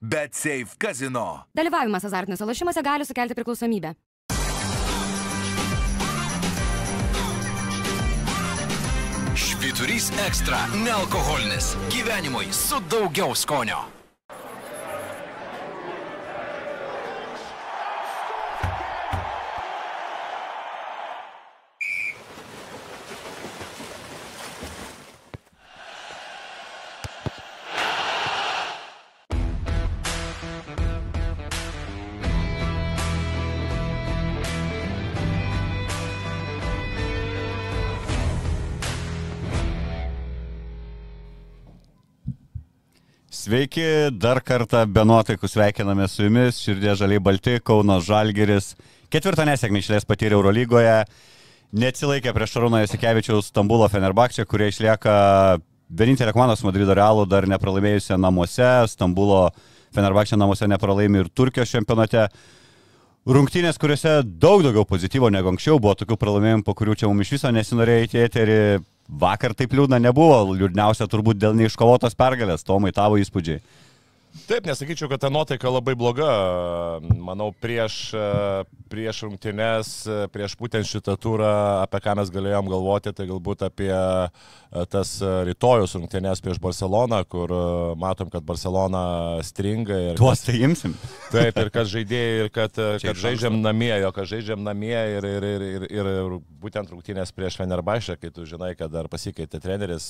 Bet Safe Casino. Dalyvavimas azartiniuose lošimuose gali sukelti priklausomybę. Švyturys ekstra - nealkoholinis. Gyvenimui su daugiau skonio. Sveiki, dar kartą be nuotaikų sveikiname su jumis, širdė žaliai balti, Kauno Žalgeris. Ketvirtą nesėkmę išlės patyrė Eurolygoje, neatsilaikė prieš Šarūną Jasikevičiaus Stambulo Fenerbakčią, kurie išlieka vienintelė komanda su Madrido Realu dar nepralaimėjusią namuose, Stambulo Fenerbakčia namuose nepralaimė ir Turkijos čempionate. Rungtynės, kuriuose daug daugiau pozityvo negu anksčiau buvo tokių pralaimėjimų, po kurių čia mums iš viso nesinorėjo įti eterį. Vakar taip liūdna nebuvo, liūdniausia turbūt dėl neiškovotos pergalės, Tomai tavo įspūdžiai. Taip, nesakyčiau, kad ta nuotaika labai bloga. Manau, prieš, prieš rungtynes, prieš būtent šitą turą, apie ką mes galėjom galvoti, tai galbūt apie tas rytojus rungtynės prieš Barceloną, kur matom, kad Barcelona stringa. Tuos tai imsim. Taip, ir kad žaidėjai, ir kad, kad žaidžiam namie, jo, kad žaidžiam namie ir, ir, ir, ir, ir būtent rungtynės prieš Fenerbašę, kai tu žinai, kad dar pasikeitė treneris,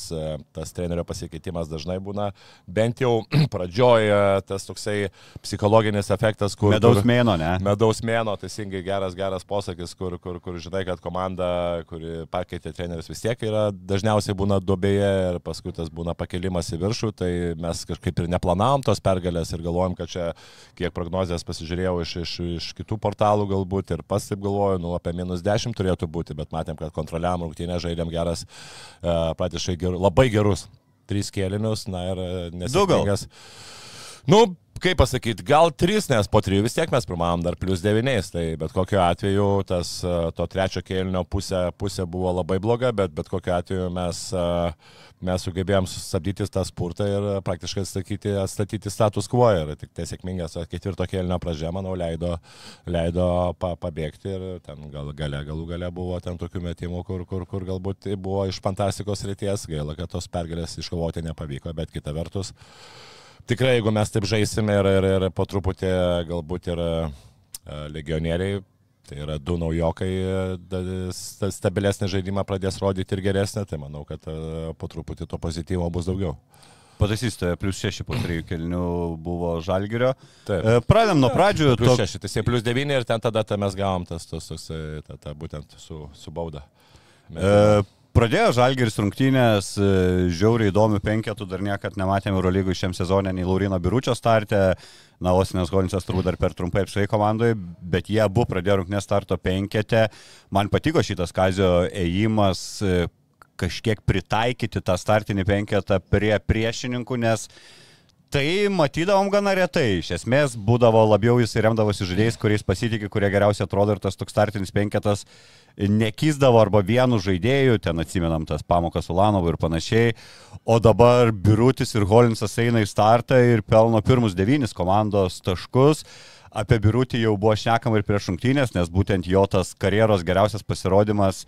tas trenerio pasikeitimas dažnai būna bent jau pradžioje tas toksai psichologinis efektas, kur... Medaus mėno, ne? Medaus mėno, teisingai geras, geras posakis, kur, kur, kur žinai, kad komanda, kuri pakeitė treneris vis tiek yra, dažniausiai būna dobėje ir paskui tas būna pakelimas į viršų, tai mes kažkaip ir neplanavom tos pergalės ir galvojom, kad čia, kiek prognozijas pasižiūrėjau iš, iš, iš kitų portalų galbūt ir pats taip galvoju, nu apie minus 10 turėtų būti, bet matėm, kad kontroliavom rungtynę, žaidėm geras, uh, praktiškai ger, labai gerus trys kėlinius, na ir nesėkmingas. Nu, kaip pasakyti, gal trys, nes po trijų vis tiek mes pirmavom dar plus devyniais, tai bet kokiu atveju tas to trečio kėlinio pusė, pusė buvo labai bloga, bet bet kokiu atveju mes, mes sugebėjom sustabdyti tą spurtą ir praktiškai atstatyti, atstatyti status quo. Ir tik tai sėkmingas ketvirto kėlinio pradžia, manau, leido, leido pa, pabėgti ir ten gal gale, galų gale buvo ten tokių metimų, kur, kur, kur galbūt buvo iš fantastikos ryties, gaila, kad tos pergalės iškovoti nepavyko, bet kita vertus tikrai, jeigu mes taip žaisime ir, ir, ir po truputį galbūt ir legionieriai, tai yra du naujokai, stabilesnį žaidimą pradės rodyti ir geresnį, tai manau, kad po truputį to pozityvo bus daugiau. Pataisysite, plus 6 po 3 kelnių buvo žalgerio. Taip. Pradėm nuo pradžių. Plus 6, tai plus 9 ir ten tada ta mes gavom tas, tas, tas, ta, ta, būtent su, su bauda. E, Pradėjo Žalgiris rungtynės, žiauriai įdomių penketų, dar niekad nematėme Eurolygų šiam sezonė, nei Laurino Biručio startė, na, Osinės Holinsas turbūt dar per trumpai apšai komandoje, bet jie abu pradėjo rungtynės starto penketę. Man patiko šitas Kazio ėjimas kažkiek pritaikyti tą startinį penketą prie priešininkų, nes Tai matydavom gana retai. Iš esmės būdavo labiau jis remdavosi žaidėjais, kuriais pasitikė, kurie geriausiai atrodo ir tas toks startinis penketas nekyzdavo arba vienu žaidėju, ten atsimenam tas pamokas Ulanovų ir panašiai. O dabar Birutis ir Holinsas eina į startą ir pelno pirmus devynis komandos taškus. Apie Birutį jau buvo šnekama ir prieš šimtinės, nes būtent jo tas karjeros geriausias pasirodymas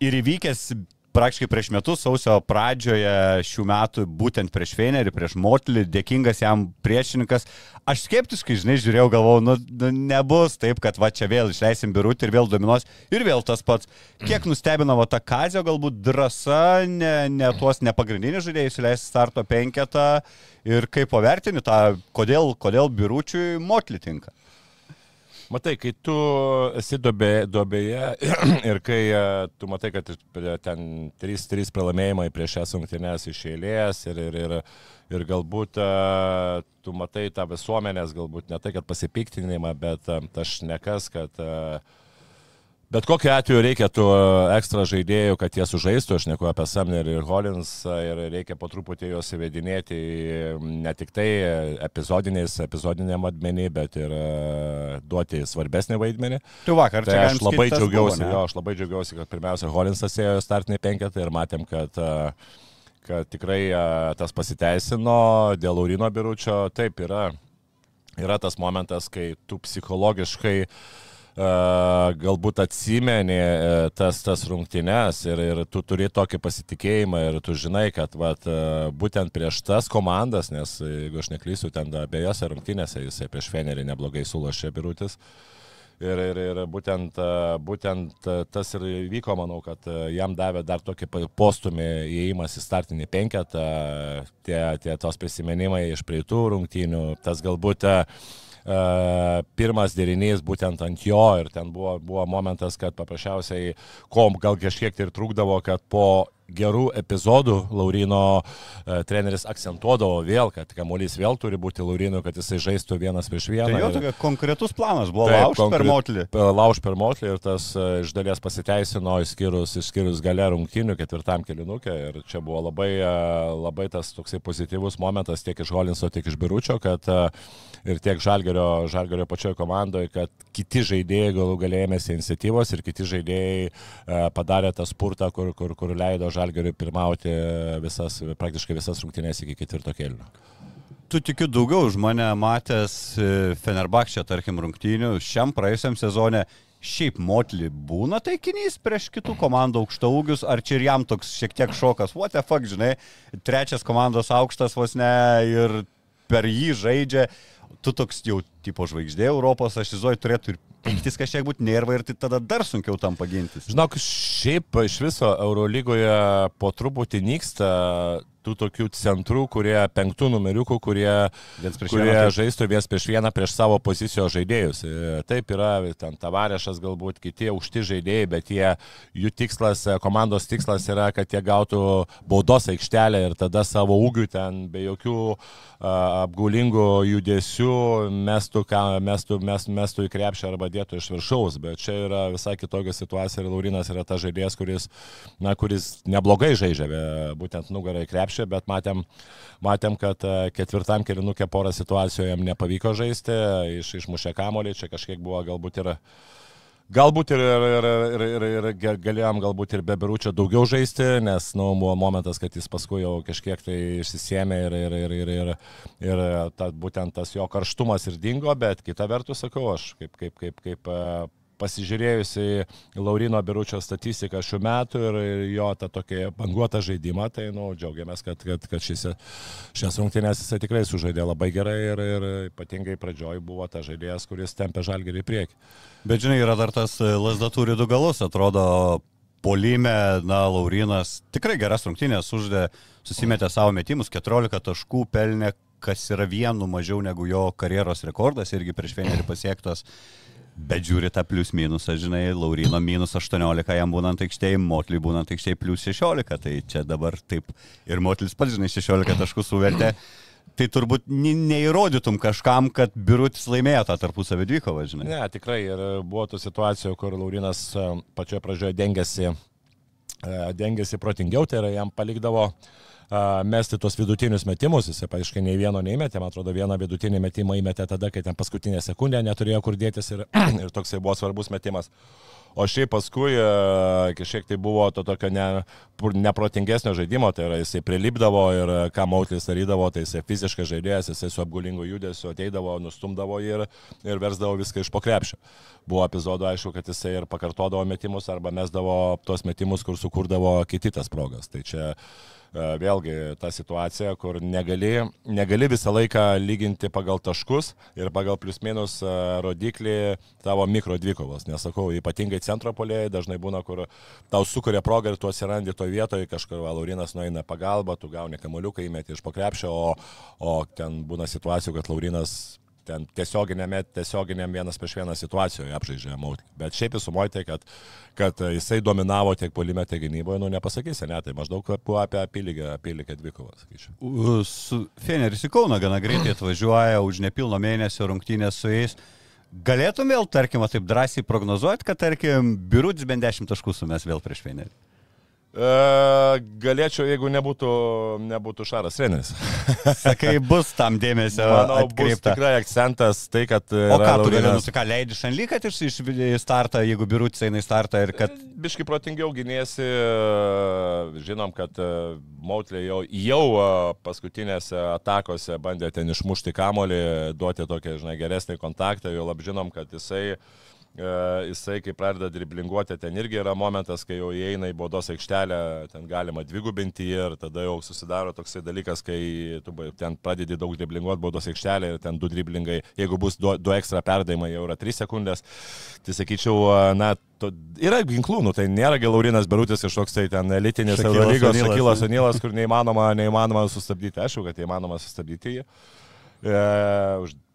ir įvykęs praktiškai prieš metus, sausio pradžioje šių metų, būtent prieš Fenerį, prieš Motlį, dėkingas jam priešininkas. Aš skeptiškai, žinai, žiūrėjau, galvojau, nu, nu nebus taip, kad va čia vėl išleisim birutį ir vėl dominuos. Ir vėl tas pats. Kiek nustebino va ta kazio, galbūt drąsa, ne, ne tuos nepagrindinius žaidėjus įleisti starto penketą ir kaip pavertini tą, kodėl, kodėl biručiui Motlį tinka. Matai, kai tu esi duobė, duobėje ir kai tu matai, kad ten 3-3 pralaimėjimai prieš šias rungtynės iš eilės ir, ir, ir, ir galbūt tu matai tą visuomenės, galbūt ne tai, kad pasipiktinimą, bet aš nekas, kad Bet kokiu atveju reikia tų ekstra žaidėjų, kad jie sužaistų, aš neku apie Samnerį ir Hollins, ir reikia po truputį juos įvedinėti ne tik tai epizodiniais, epizodiniam atmenį, bet ir duoti svarbesnį vaidmenį. Tu vakar tai aš labai džiaugiausi, buvo, jo, aš labai džiaugiausi, kad pirmiausia Hollinsas ėjo startinį penketą ir matėm, kad kad tikrai tas pasiteisino dėl Laurino biručio, taip yra yra tas momentas, kai tu psichologiškai uh, galbūt atsimeni tas, tas rungtynes ir, ir tu turi tokį pasitikėjimą ir tu žinai, kad vat, būtent prieš tas komandas, nes jeigu aš neklysiu, ten abiejose rungtynėse jisai prieš Fenerį neblogai sulošė birutis. Ir, ir, ir būtent, būtent tas ir vyko, manau, kad jam davė dar tokį postumį įėjimas į startinį penketą, tie, tie tos prisiminimai iš praeitų rungtynių, tas galbūt uh, pirmas derinys būtent ant jo ir ten buvo, buvo momentas, kad paprasčiausiai, ko gal kažkiek tai ir trūkdavo, kad po gerų epizodų Laurino e, treneris akcentuodavo vėl, kad kamuolys vėl turi būti Laurino, kad jisai žaistų vienas prieš vieną. Tai jo tokia konkretus planas buvo lauž konkre... per motlį. Lauž per motlį ir tas e, iš dalies pasiteisino, išskyrus, išskyrus gale rungtinių ketvirtam kilinukė. Ir čia buvo labai, e, labai tas toksai pozityvus momentas tiek iš Holinso, tiek iš Biručio, kad ir tiek Žalgerio, Žalgerio pačioje komandoje, kad kiti žaidėjai galų galėjėmėsi iniciatyvos ir kiti žaidėjai padarė tą spurtą, kur, kur, kur leido Žalgeriui pirmauti visas, praktiškai visas rungtynės iki ketvirto kelio. Tu tikiu daugiau už mane matęs e, Fenerbakščia, tarkim, rungtynių šiam praėjusiam sezonė. Šiaip Motli būna taikinys prieš kitų komandų aukšta ūgius, ar čia ir jam toks šiek tiek šokas, what the fuck, žinai, trečias komandos aukštas vos ne ir per jį žaidžia tu toks jau tipo žvaigždė Europos, aš įsivaizduoju, turėtų ir pyktis kažkiek būti nervai ir tai tada dar sunkiau tam pagintis. Žinok, šiaip iš viso Eurolygoje po truputį nyksta tų tokių centrų, kurie penktų numeriukų, kurie, kurie žaistų viens prieš vieną prieš savo pozicijos žaidėjus. E, taip yra, ten tavarešas galbūt kiti aukšti žaidėjai, bet jie, jų tikslas, e, komandos tikslas yra, kad jie gautų baudos aikštelę ir tada savo ūgių ten be jokių a, apgaulingų judesių mestų, mestų, mes, mestų į krepšį arba dėtų iš viršaus. Bet čia yra visai kitokia situacija ir Laurinas yra ta žaidėjas, kuris, na, kuris neblogai žaidžia, būtent nugarai krepšį krepšį, bet matėm, matėm kad e, ketvirtam kilinukė porą situacijų jam nepavyko žaisti, iš, išmušė kamolį, čia kažkiek buvo galbūt ir... Galbūt ir, ir, ir, ir, ir, galėjom galbūt ir be biručio daugiau žaisti, nes nu, buvo momentas, kad jis paskui jau kažkiek tai išsisėmė ir, ir, ir, ir, ir, ir ta, būtent tas jo karštumas ir dingo, bet kita vertus sakau, aš kaip, kaip, kaip, kaip pasižiūrėjus į Laurino Biručio statistiką šių metų ir jo tą tokį banguotą žaidimą, tai nu, džiaugiamės, kad, kad, kad šis, šias rungtynės jisai tikrai sužaidė labai gerai ir, ir ypatingai pradžioj buvo ta žaidėjas, kuris tempė žalgerį į priekį. Bet žinai, yra dar tas e, lasda turi du galus, atrodo, polime, na, Laurinas tikrai geras rungtynės uždė, susimetė savo metimus, 14 taškų pelnė, kas yra vienu mažiau negu jo karjeros rekordas, irgi prieš vienerį pasiektas. Bet žiūri tą plius minusą, žinai, Laurino minus 18 jam būnant aikštėje, Motliui būnant aikštėje plus 16, tai čia dabar taip ir Motlis pats, žinai, 16 taškų suvertė. Tai turbūt neįrodytum kažkam, kad Birutis laimėjo tą tarpusavį dvikovą, žinai. Ne, tikrai ir buvo tų situacijų, kur Laurinas e, pačioje pradžioje dengėsi, e, dengėsi protingiau, tai yra jam palikdavo uh, mesti tos vidutinius metimus, jis paaiškiai nei vieno neįmetė, man atrodo, vieną vidutinį metimą įmetė tada, kai ten paskutinę sekundę neturėjo kur dėtis ir, ir toksai buvo svarbus metimas. O šiaip paskui kažkiek tai buvo to tokio ne, neprotingesnio žaidimo, tai yra jisai prilipdavo ir ką Mautlis darydavo, tai jisai fiziškai žaidėjas, jisai su apgulingu judesiu ateidavo, nustumdavo ir, ir versdavo viską iš pokrepšio. Buvo epizodų, aišku, kad jisai ir pakartodavo metimus arba mesdavo tos metimus, kur sukurdavo kiti tas progas. Tai čia E, vėlgi ta situacija, kur negali, negali visą laiką lyginti pagal taškus ir pagal plius minus e, rodiklį tavo mikro dvikovos. Nesakau, ypatingai centro polėjai dažnai būna, kur tau sukuria progą ir tu atsirandi toje vietoje, kažkur Laurinas nueina pagalba, tu gauni kamoliuką, įmeti iš pokrepšio, o, o ten būna situacijų, kad Laurinas ten tiesioginėme, tiesioginiam vienas prieš vieną situacijoje apžaidžia Mautlį. Bet šiaip įsumuoju tai, kad, kad jisai dominavo tiek polime, tiek gynyboje, nu nepasakysi, ne, tai maždaug buvo apie apylygę, apylygę dvikovą, sakyčiau. Su Feneris į Kauną gana greitai atvažiuoja už nepilno mėnesio rungtynės su jais. Galėtum vėl, tarkim, taip drąsiai prognozuoti, kad, tarkim, Birutis bent 10 taškų sumes vėl prieš Fenerį? E, galėčiau, jeigu nebūtų, nebūtų Šaras treneris. Sakai, bus tam dėmesio. Manau, bus atkreipta. tikrai akcentas tai, kad... O ką tu gali, Laurinas- tai ką leidži šanly, kad iš, iš startą, jeigu birutis eina į startą ir kad... Biški protingiau gynėsi, žinom, kad e, Mautlė jau, jau e, paskutinėse atakose bandė ten išmušti kamolį, duoti tokią, žinai, geresnį kontaktą, jau lab žinom, kad jisai, e, jisai kai pradeda driblinguoti, ten irgi yra momentas, kai jau įeina į baudos aikštelę, ten galima dvigubinti ir tada jau susidaro toksai dalykas, kai tu ten pradedi daug driblinguoti baudos aikštelę ir ten du driblingai, jeigu bus du, du ekstra perdavimai, jau yra 3 sekundės, tai sakyčiau, na, to, yra ginklų, nu, tai nėra Gelaurinas Berutis kažkoks tai ten elitinis Eurolygos. Šakilas Onilas, kur neįmanoma, neįmanoma sustabdyti. Aišku, kad įmanoma sustabdyti jį. E,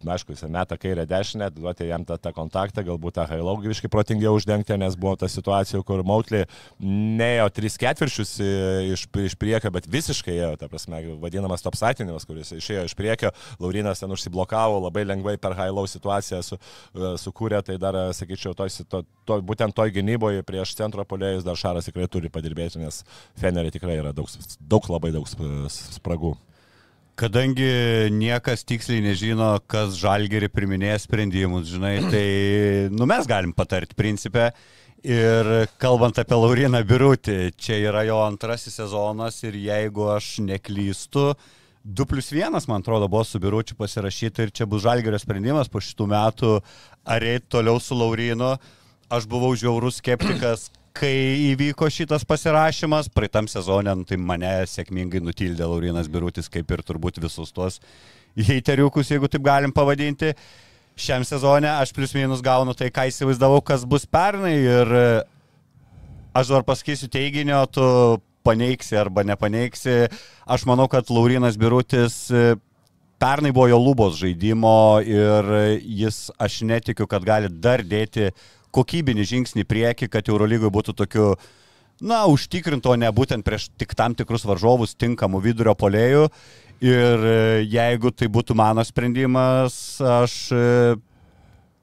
na, aišku, jis meta kairę dešinę, duoti jam tą, tą kontaktą, galbūt tą hailaugiškai protingiau uždengti, nes buvo ta situacija, kur Mautlį neėjo tris ketvirčius į- iš, iš priekio, bet visiškai ėjo, ta prasme, vadinamas top satinimas, kuris išėjo iš priekio, Laurinas ten užsiblokavo, labai lengvai per hailau situaciją su, e, sukūrė, tai dar, e, sakyčiau, toj, to, to, būtent toj gynyboje prieš centro polėjus dar Šaras tikrai turi padirbėti, nes Fenerį tikrai yra daug, daug labai daug sp- spragų. Kadangi niekas tiksliai nežino, kas žalgerį priminėja sprendimus, žinai, tai nu, mes galim patarti principę. Ir kalbant apie Lauriną Birutį, čia yra jo antrasis sezonas ir jeigu aš neklystu, 2 plus 1, man atrodo, buvo su Biručiu pasirašyta ir čia bus žalgerio sprendimas po šitų metų, ar eiti toliau su Laurinu. Aš buvau žiaurus skeptikas, kai įvyko šitas pasirašymas, praeitam sezonė, nu, tai mane sėkmingai nutildė Laurinas Birutis, kaip ir turbūt visus tuos heiteriukus, jeigu taip galim pavadinti. Šiam sezonė aš plius minus gaunu tai, ką įsivaizdavau, kas bus pernai ir e, aš dar pasakysiu teiginio, tu paneiksi arba nepaneiksi. Aš manau, kad Laurinas Birutis e, pernai buvo jo lubos žaidimo ir jis, aš netikiu, kad gali dar dėti kokybinį žingsnį į priekį, kad Eurolygoje būtų tokiu, na, užtikrinto, ne būtent prieš tik tam tikrus varžovus tinkamų vidurio polėjų. Ir e, jeigu tai būtų mano sprendimas, aš e,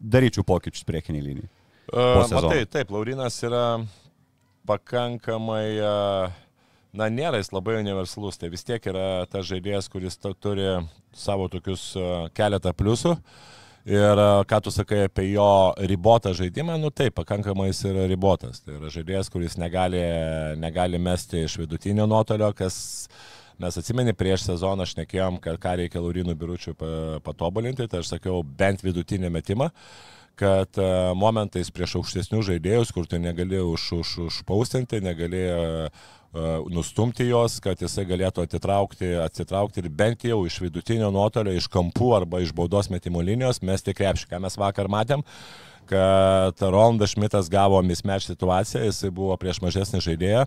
daryčiau pokyčius priekiniai linijai. Po sezono. Matai, taip, Laurinas yra pakankamai, e, na, nėra jis labai universalus, tai vis tiek yra tas žaidėjas, kuris turi savo tokius e, keletą pliusų. Ir e, ką tu sakai apie jo ribotą žaidimą, nu taip, pakankamai jis yra ribotas. Tai yra žaidėjas, kuris negali, negali mesti iš vidutinio nuotolio, kas mes atsimeni prieš sezoną aš nekėjom, kad ką reikia Laurinų biručių pa- patobulinti, tai aš sakiau bent vidutinį metimą kad e, momentais prieš aukštesnius žaidėjus, kur tu negali už, už, užpaustinti, negali e, nustumti jos, kad jisai galėtų atitraukti, atsitraukti ir bent jau iš vidutinio nuotolio, iš kampų arba iš baudos metimo linijos mesti krepšį, ką mes vakar matėm kad Ronaldas Šmitas gavo mismatch situaciją, jisai buvo prieš mažesnį žaidėją,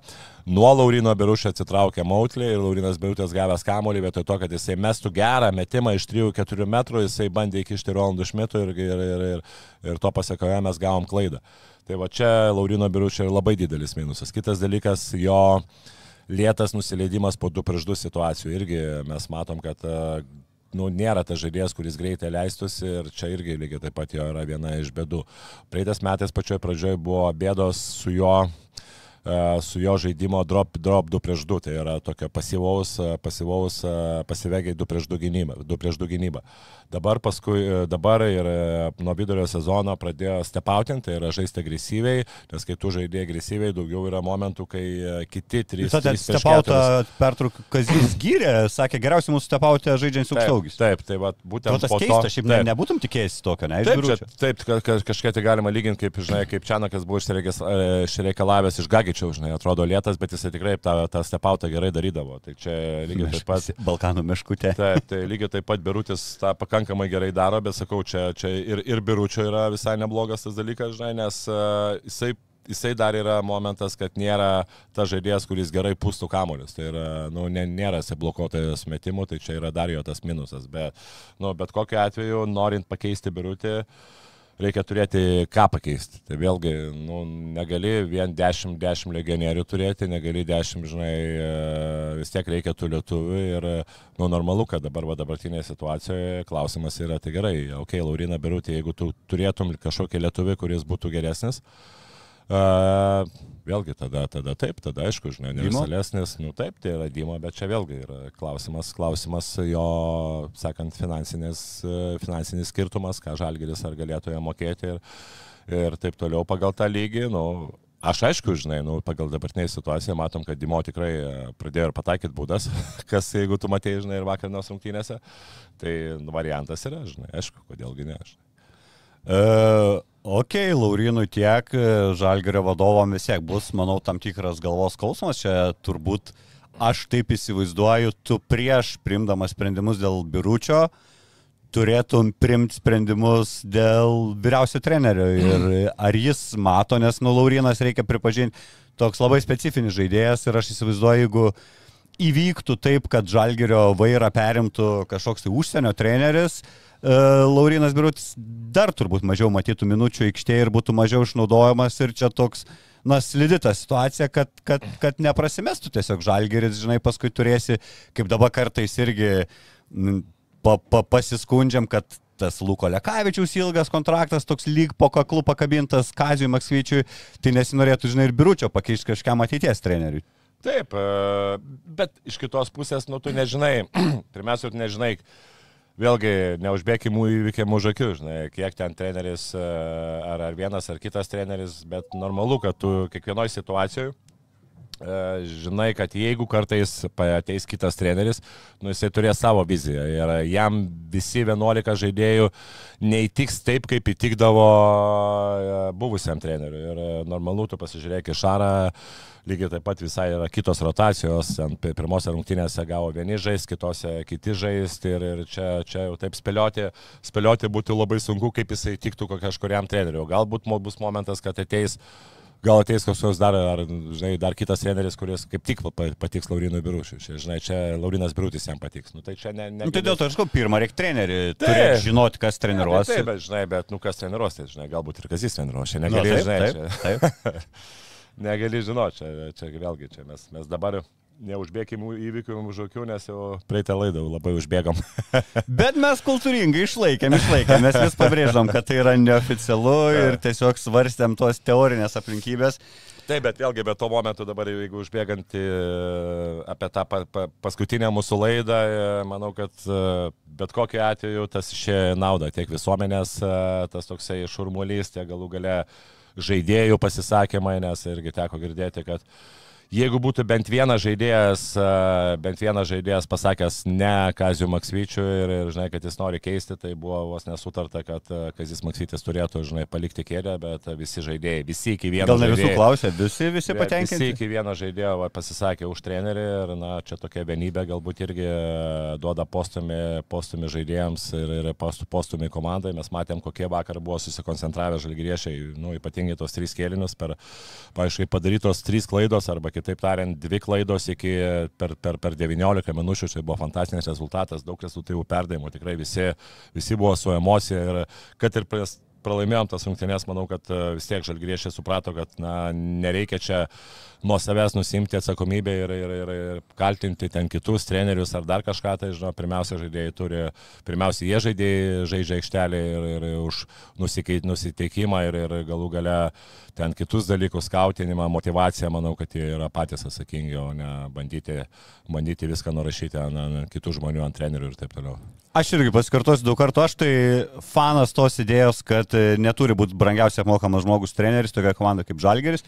nuo Laurino Berušio atsitraukė Mautlį ir Laurinas Berutas gavęs kamolį vietoj to, kad jisai mestų gerą metimą iš 3-4 metrų, jisai bandė įkišti Ronaldų Šmitui ir, ir, ir, ir, ir to pasakoje mes gavom klaidą. Tai va čia Laurino Berušio yra labai didelis minusas. Kitas dalykas, jo lėtas nusileidimas po 2 prieš 2 situacijų irgi mes matom, kad e, nu, nėra tas žaidėjas, kuris greitai leistųsi ir čia irgi lygiai taip pat jo yra viena iš bėdų. Praeitais metais pačioj pradžioj buvo bėdos su jo e, su jo žaidimo drop, drop 2 prieš 2, tai yra tokio pasyvaus, e, pasyvaus e, pasivegiai 2 prieš 2 gynybą. 2 prieš 2 gynybą. Dabar, paskui, e, dabar ir e, nuo vidurio sezono pradėjo stepautinti, tai yra žaisti agresyviai, nes kai tu žaidėjai agresyviai, daugiau yra momentų, kai e, kiti 3 Tada stepautą pertrauką Kazis gyrė, sakė, geriausiai mūsų stepautę žaidžiant su Taip, aukštaugis. taip, tai va, būtent O tas po to- keista, šiaip ne, taip. nebūtum tikėjęs tokio, ne? Taip, čia, taip ka, ka, kažkiek tai galima lyginti, kaip, žinai, kaip Čianakas buvo e, išreikalavęs iš Gagičiaus, žinai, atrodo lėtas, bet jisai tikrai tą, tą stepautą gerai darydavo. Tai čia lygiai taip pat. Balkanų meškutė. Taip, tai lygiai taip pat Birutis tą pakankamai gerai daro, bet sakau, čia, čia ir, ir Biručio yra visai neblogas tas dalykas, žinai, nes uh, jisai Jisai dar yra momentas, kad nėra ta žaidėjas, kuris gerai pūstų kamuolius. Tai yra, nu, nėra jisai blokuotojas metimų, tai čia yra dar jo tas minusas. Bet, nu, bet kokiu atveju, norint pakeisti birutį, reikia turėti ką pakeisti. Tai vėlgi, nu, negali vien 10-10 legionierių turėti, negali 10, žinai, e, vis tiek reikia tų lietuvių ir, nu, normalu, kad dabar va, dabartinėje situacijoje klausimas yra, tai gerai, okei, okay, Laurina Birutė, jeigu tu turėtum kažkokį lietuvį, kuris būtų geresnis, Uh, vėlgi tada, tada taip, tada aišku, žinai, universalesnis, nu taip, tai yra Dymo, bet čia vėlgi yra klausimas, klausimas jo, sakant, finansinis, e, finansinis skirtumas, ką Žalgeris ar galėtų jam mokėti ir, ir taip toliau pagal tą lygį, nu, Aš aišku, žinai, nu, pagal dabartinę situaciją matom, kad Dimo tikrai e, pradėjo ir pataikyti būdas, kas jeigu tu matėjai, žinai, ir vakarnos rungtynėse, tai nu, variantas yra, žinai, aišku, kodėlgi ne aš. Uh, ok, Laurinui tiek, Žalgerio vadovom vis tiek bus, manau, tam tikras galvos skausmas. Čia turbūt aš taip įsivaizduoju, tu prieš primdamas sprendimus dėl biručio turėtum primti sprendimus dėl vyriausio trenerio. Ir ar jis mato, nes, nu, Laurinas reikia pripažinti, toks labai specifinis žaidėjas ir aš įsivaizduoju, jeigu įvyktų taip, kad Žalgerio vairą perimtų kažkoks tai užsienio treneris, e, Laurinas Birutis dar turbūt mažiau matytų minučių aikštėje ir būtų mažiau išnaudojamas ir čia toks, na, slidita situacija, kad, kad, kad neprasimestų tiesiog Žalgeris, žinai, paskui turėsi, kaip dabar kartais irgi pa, pa, pasiskundžiam, kad tas Luko Lekavičiaus ilgas kontraktas, toks lyg po kaklu pakabintas Kazijui Maksvyčiui, tai nesinorėtų, žinai, ir biručio pakeisti kažkam ateities treneriui. Taip, e, bet iš kitos pusės, nu, tu nežinai, pirmiausia, tu nežinai, vėlgi, neužbėgimų įvykiam už akių, žinai, kiek ten treneris, e, ar, ar vienas, ar kitas treneris, bet normalu, kad tu kiekvienoje situacijoje žinai, kad jeigu kartais ateis kitas treneris, nu, jisai turės savo viziją ir jam visi 11 žaidėjų neįtiks taip, kaip įtikdavo e, buvusiam treneriui. Ir e, normalu, tu pasižiūrėk į Šarą, lygiai taip pat visai yra kitos rotacijos, ant pi- pirmose rungtynėse gavo vieni žaisti, kitose kiti žaisti ir, ir čia, čia jau taip spėlioti, spėlioti būtų labai sunku, kaip jisai tiktų kažkuriam treneriui. O Galbūt bus momentas, kad ateis Gal ateis kažkoks dar, ar, žinai, dar kitas treneris, kuris kaip tik pa- patiks Laurinui Birušiui. Žinai, čia Laurinas Birutis jam patiks. Nu, tai čia ne... ne Nu, tai dėl to aš sakau, pirmą reikia trenerių, Taip. turėti žinoti, kas treniruos. Taip, bet, žinai, bet, nu, kas treniruos, tai, žinai, galbūt ir kas jis treniruos. Čia Nu, negali, taip, žinai, taip, čia, taip. negali žinoti, čia, čia vėlgi, čia mes, mes dabar neužbėgim įvykių už akių, nes jau praeitą laidą labai užbėgam. Bet mes kultūringai išlaikėm, išlaikėm, mes vis pabrėžom, kad tai yra neoficialu ir tiesiog svarstėm tos teorinės aplinkybės. Taip, bet vėlgi, be to momentu dabar, jeigu užbėgant apie tą pa, pa, paskutinę mūsų laidą, e, manau, kad e, bet kokiu atveju tas išėjo naudą tiek visuomenės, e, tas toksai šurmulys, tiek galų gale žaidėjų pasisakymai, nes irgi teko girdėti, kad jeigu būtų bent vienas žaidėjas, e, bent vienas žaidėjas pasakęs ne Kazijų Maksvyčiui ir, ir žinai, kad jis nori keisti, tai buvo vos nesutarta, kad e, Kazis Maksvytis turėtų, žinai, palikti kėdę, bet visi žaidėjai, visi iki vieno. Gal ne visų klausė, visi, visi Visi patenkinti. iki vieno žaidėjo va, pasisakė už trenerį ir, na, čia tokia vienybė galbūt irgi e, duoda postumį, postumį žaidėjams ir, ir post- postumį komandai. Mes matėm, kokie vakar buvo susikoncentravę žalgriešiai, nu, ypatingai tos trys kėlinius, per, paaiškiai, padarytos trys klaidos arba kitaip tariant, dvi klaidos iki per, per, per 19 minučių, čia buvo fantastinis rezultatas, daug rezultatyvų perdavimų, tikrai visi, visi buvo su emocija ir kad ir pries pralaimėjom tas rungtynės, manau, kad e, vis tiek žalgriešiai suprato, kad na, nereikia čia nuo savęs nusimti atsakomybę ir, ir, ir, ir kaltinti ten kitus trenerius ar dar kažką, tai žinau, pirmiausia žaidėjai turi, pirmiausia jie žaidėjai žaidžia aikštelį ir, ir už nusiteikimą ir, ir galų gale ten kitus dalykus, skautinimą, motivaciją, manau, kad jie yra patys atsakingi, o ne bandyti, bandyti viską nurašyti ant, ant kitų žmonių, ant trenerių ir taip toliau. Aš irgi pasikartosiu daug kartų, aš tai fanas tos idėjos, kad e, neturi būti brangiausiai apmokamas žmogus treneris, tokia komanda kaip Žalgeris.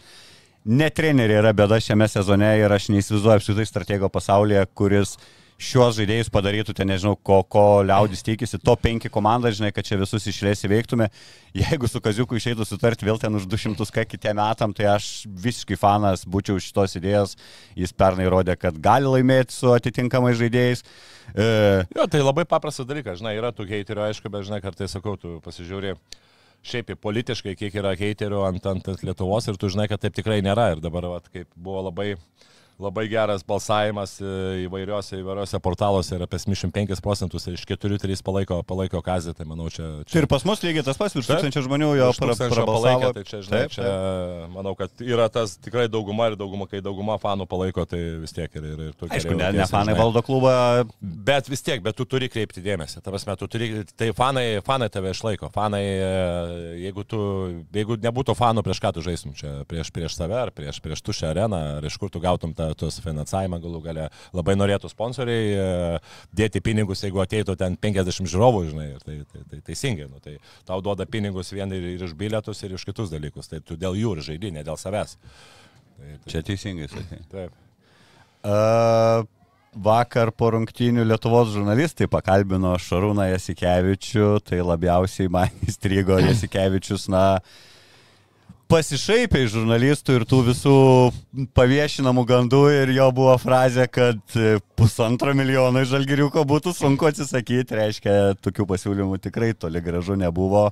Ne treneriai yra bėda šiame sezone ir aš neįsivaizduoju apskritai stratego pasaulyje, kuris šiuos žaidėjus padarytų, ten nežinau, ko, ko liaudis tikisi, to penki komanda, žinai, kad čia visus išlės įveiktume. Jeigu su Kaziuku išeitų sutarti vėl ten už 200 ką kitiem metam, tai aš visiškai fanas būčiau šitos idėjos. Jis pernai rodė, kad gali laimėti su atitinkamais žaidėjais. E, Jo, tai labai paprastas dalykas, žinai, yra tų heiterių, aišku, bet žinai, kartais sakau, tu pasižiūri šiaip politiškai, kiek yra heiterių ant, ant, Lietuvos ir tu žinai, kad taip tikrai nėra. Ir dabar, vat, kaip buvo labai, labai geras balsavimas e, įvairiuose, įvairiuose portaluose ir apie 75 procentus iš 4-3 palaiko, palaiko kazį, tai manau čia... čia... Ir pas mus lygiai tas pats, virš Taip. tūkstančio žmonių jo prabalsavo. palaikė, tai čia, žinai, Taip, čia manau, kad yra tas tikrai dauguma ir dauguma, kai dauguma fanų palaiko, tai vis tiek ir, ir, ir tu Aišku, ne, ne fanai žinai. valdo klubą, Bet vis tiek, bet tu turi kreipti dėmesį. Ta prasme, tu turi, tai fanai, fanai tave išlaiko. Fanai, e, jeigu, tu, jeigu nebūtų fanų, prieš ką tu žaistum čia, prieš, prieš save ar prieš, prieš tuščią areną, ar iš kur tu gautum tą tos finansavimą galų gale. Labai norėtų sponsoriai e, dėti pinigus, jeigu ateitų ten 50 žiūrovų, žinai, ir tai, tai, tai teisingai. Nu, tai tau duoda pinigus vien ir, ir iš bilietus, ir iš kitus dalykus. Tai tu dėl jų ir žaidži, ne dėl savęs. Tai, tai, čia teisingai sakai. taip. Uh, vakar po rungtynių Lietuvos žurnalistai pakalbino Šarūną Jasikevičių, tai labiausiai man įstrigo Jasikevičius, na, pasišaipė iš žurnalistų ir tų visų paviešinamų gandų ir jo buvo frazė, kad e, pusantro milijono iš žalgiriuko būtų sunku atsisakyti, reiškia, tokių pasiūlymų tikrai toli gražu nebuvo.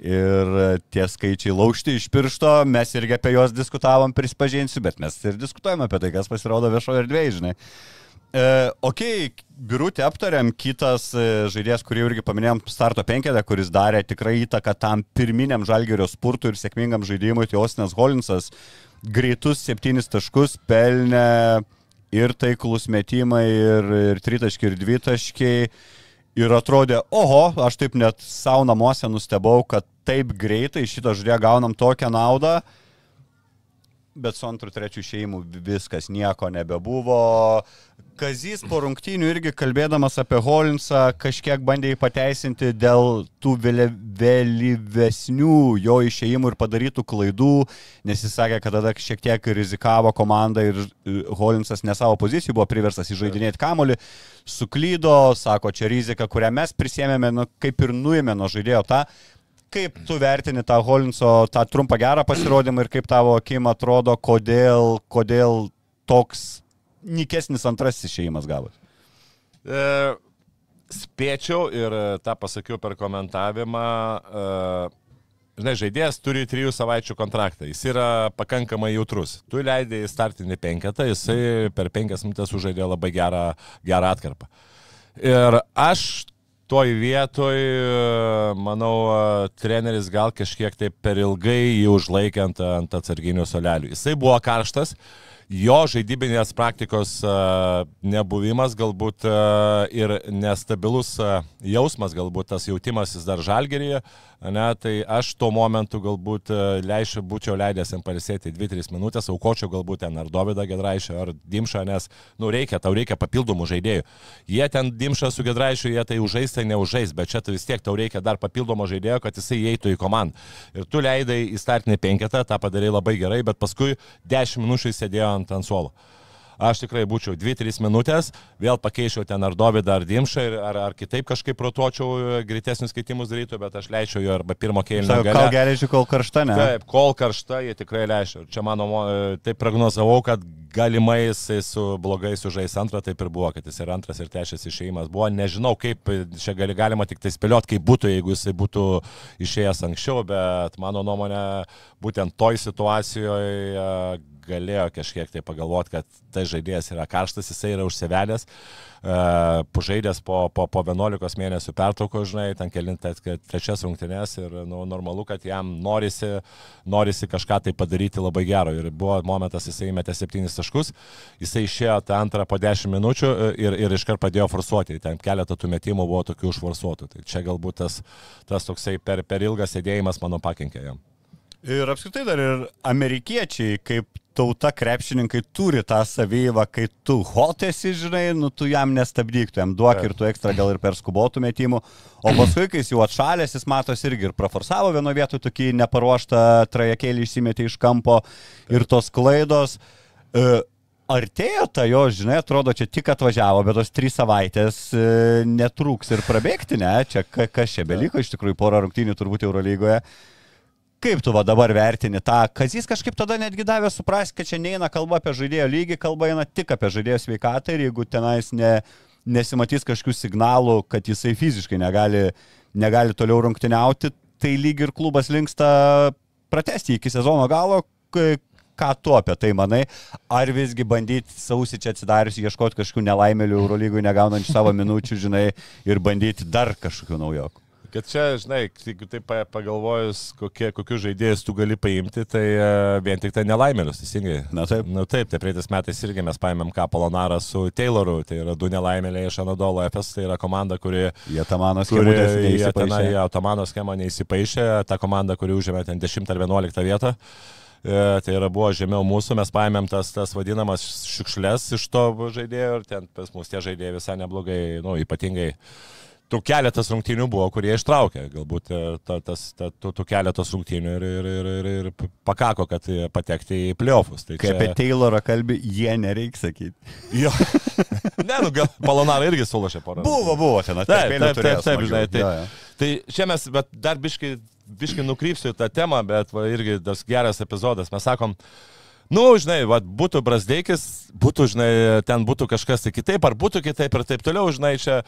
Ir e, tie skaičiai laužti iš piršto, mes irgi apie juos diskutavom, prispažinsiu, bet mes ir diskutuojame apie tai, kas pasirodo viešoje erdvėje, žinai. E, ok, biurutį aptariam, kitas e, žaidėjas, kurį irgi paminėjom, starto penketę, kuris darė tikrai įtaką tam pirminiam žalgerio spurtui ir sėkmingam žaidimui, tai Osinas Holinsas greitus septynis taškus pelnė ir taiklus metimai, ir, ir tritaškiai, ir dvitaškiai. Ir atrodė, oho, aš taip net savo namuose nustebau, kad taip greitai šitą žaidėją gaunam tokią naudą bet su antru, trečiu išėjimu viskas nieko nebebuvo. Kazys po rungtynių irgi kalbėdamas apie Holinsą kažkiek bandė jį pateisinti dėl tų vėlyvesnių jo išėjimų ir padarytų klaidų, nes jis sakė, kad tada šiek tiek rizikavo komanda ir e, Holinsas ne savo pozicijų buvo priverstas įžaidinėti kamolį, suklydo, sako, čia rizika, kurią mes prisėmėme, nu, kaip ir nuėmė nuo žaidėjo tą. Kaip tu vertini tą Holinso, tą trumpą gerą pasirodymą ir kaip tavo akim atrodo, kodėl, kodėl toks nikesnis antrasis išėjimas gavot? E, spėčiau ir e, tą pasakiau per komentavimą. E, žinai, žaidėjas turi trijų savaičių kontraktą, jis yra pakankamai jautrus. Tu leidai į startinį penketą, jisai per penkias minutės užžaidė labai gerą, gerą atkarpą. Ir aš toj vietoj, e, manau, e, treneris gal kažkiek tai per ilgai jį užlaikė ant, ant atsarginių solelių. Jisai buvo karštas, jo žaidybinės praktikos e, nebuvimas galbūt e, ir nestabilus e, jausmas, galbūt tas jautimas jis dar žalgeryje, ne, tai aš tuo momentu galbūt e, leišiu, būčiau leidęs jam palisėti 2-3 minutės, aukočiau galbūt ten ar Davidą Gedraišą, ar Dimšą, nes, nu, reikia, tau reikia papildomų žaidėjų. Jie ten Dimšą su Gedraišiu, jie tai užžais, tai neužžais, bet čia tai vis tiek tau reikia dar papildomo žaidėjo, kad jisai įeitų į komandą. Ir tu leidai į startinį penketą, tą padarai labai gerai, bet paskui 10 minučių sėdėjo ant, ant suolo. Aš tikrai būčiau 2-3 minutės, vėl pakeičiau ten ar Dovydą, ar Dimšą, ir- ar, ar kitaip kažkaip protuočiau, e, greitesnius keitimus darytų, bet aš leisčiau jo arba pirmo kėlinio Sako, gale. kol karšta, ne? Taip, kol karšta, jie tikrai leidžia. Čia mano, e, taip prognozavau, kad galimai jisai su blogai sužais antrą, taip ir buvo, kad jis ir antras, ir trečias išėjimas buvo. Nežinau, kaip, čia gali, galima tik tai spėlioti, kaip būtų, jeigu jisai būtų išėjęs anksčiau, bet mano nuomonė, būtent toj situacijoje galėjo kažkiek tai pagalvoti, kad tai žaidėjas yra karštas, jisai yra užsivedęs, uh, pažaidęs po, po, po 11 mėnesių pertrauko, žinai, ten kelintas trečias rungtynės ir nu, normalu, kad jam norisi, norisi kažką tai padaryti labai gero. Ir buvo momentas, jisai metė 7 taškus, jisai išėjo tą antrą po 10 minučių e, ir, ir iškart pradėjo forsuoti. Ten keletą tų metimų buvo tokių užforsuotų. Tai čia galbūt tas, tas toksai per, per ilgas sėdėjimas mano pakenkė jam. Ir apskritai dar ir amerikiečiai, kaip tauta krepšininkai turi tą savyvą, kai tu hotesi, žinai, nu tu jam nestabdyk, tu jam duok ir tu ekstra gal ir per skubotų metimų. O paskui, kai jis jau atšalęs, jis matos irgi ir praforsavo vieno vietu tokį neparuoštą trajakėlį išsimetė iš kampo ir tos klaidos. E, Artėjo ta jo, žinai, atrodo, čia tik atvažiavo, bet tos trys savaitės e, netrūks ir prabėgti, ne? Čia ka- kas čia beliko, iš tikrųjų porą rungtynių turbūt Eurolygoje. Kaip tu va dabar vertini tą, kad jis kažkaip tada netgi davė suprasti, kad čia neina kalba apie žaidėjo lygį, kalba eina tik apie žaidėjo sveikatą ir jeigu tenais ne, nesimatys kažkokių signalų, kad jisai fiziškai negali, negali toliau rungtyniauti, tai lyg ir klubas linksta pratesti iki sezono galo. Ką tu apie tai manai? Ar visgi bandyti sausį čia atsidarius, ieškoti kažkokių nelaimėlių Eurolygų negaunančių savo minučių, žinai, ir bandyti dar kažkokių naujokų? Kad čia, žinai, jeigu taip pagalvojus, kokie, kokius žaidėjus tu gali paimti, tai uh, vien tik tai nelaimėlius, teisingai. Na taip. Na taip, tai praeitais metais irgi mes paėmėm ką Polonarą su Tayloru, tai yra du nelaimėliai iš Anadolo FS, tai yra komanda, kuri... Jie Tamano schemą neįsipaišė. Jie Tamano schemą neįsipaišė, ta komanda, kuri užėmė ten 10 ar 11 vietą. E, tai yra buvo žemiau mūsų, mes paėmėm tas, tas vadinamas šiukšlės iš to žaidėjo ir ten pas mus tie žaidėjai visai neblogai, nu, ypatingai tų keletas rungtynių buvo, kurie ištraukė. Galbūt e, ta, tas, ta, tų, tų keletas rungtynių ir, ir, ir, ir, ir pakako, kad patekti į playoffus. Tai Kai čia... apie Taylorą kalbį, jie nereikia sakyti. Jo. ne, nu gal Balonarą irgi sulašė porą. Buvo, buvo, ten atėjo. Taip, taip, taip, taip, žinai. Tai, tai čia mes, bet dar biškai, biškai nukrypsiu į tą temą, bet va, irgi tas geras epizodas. Mes sakom, Nu, žinai, va, būtų Brasdeikis, būtų, žinai, ten būtų kažkas tai kitaip, ar būtų kitaip ir taip toliau, žinai, čia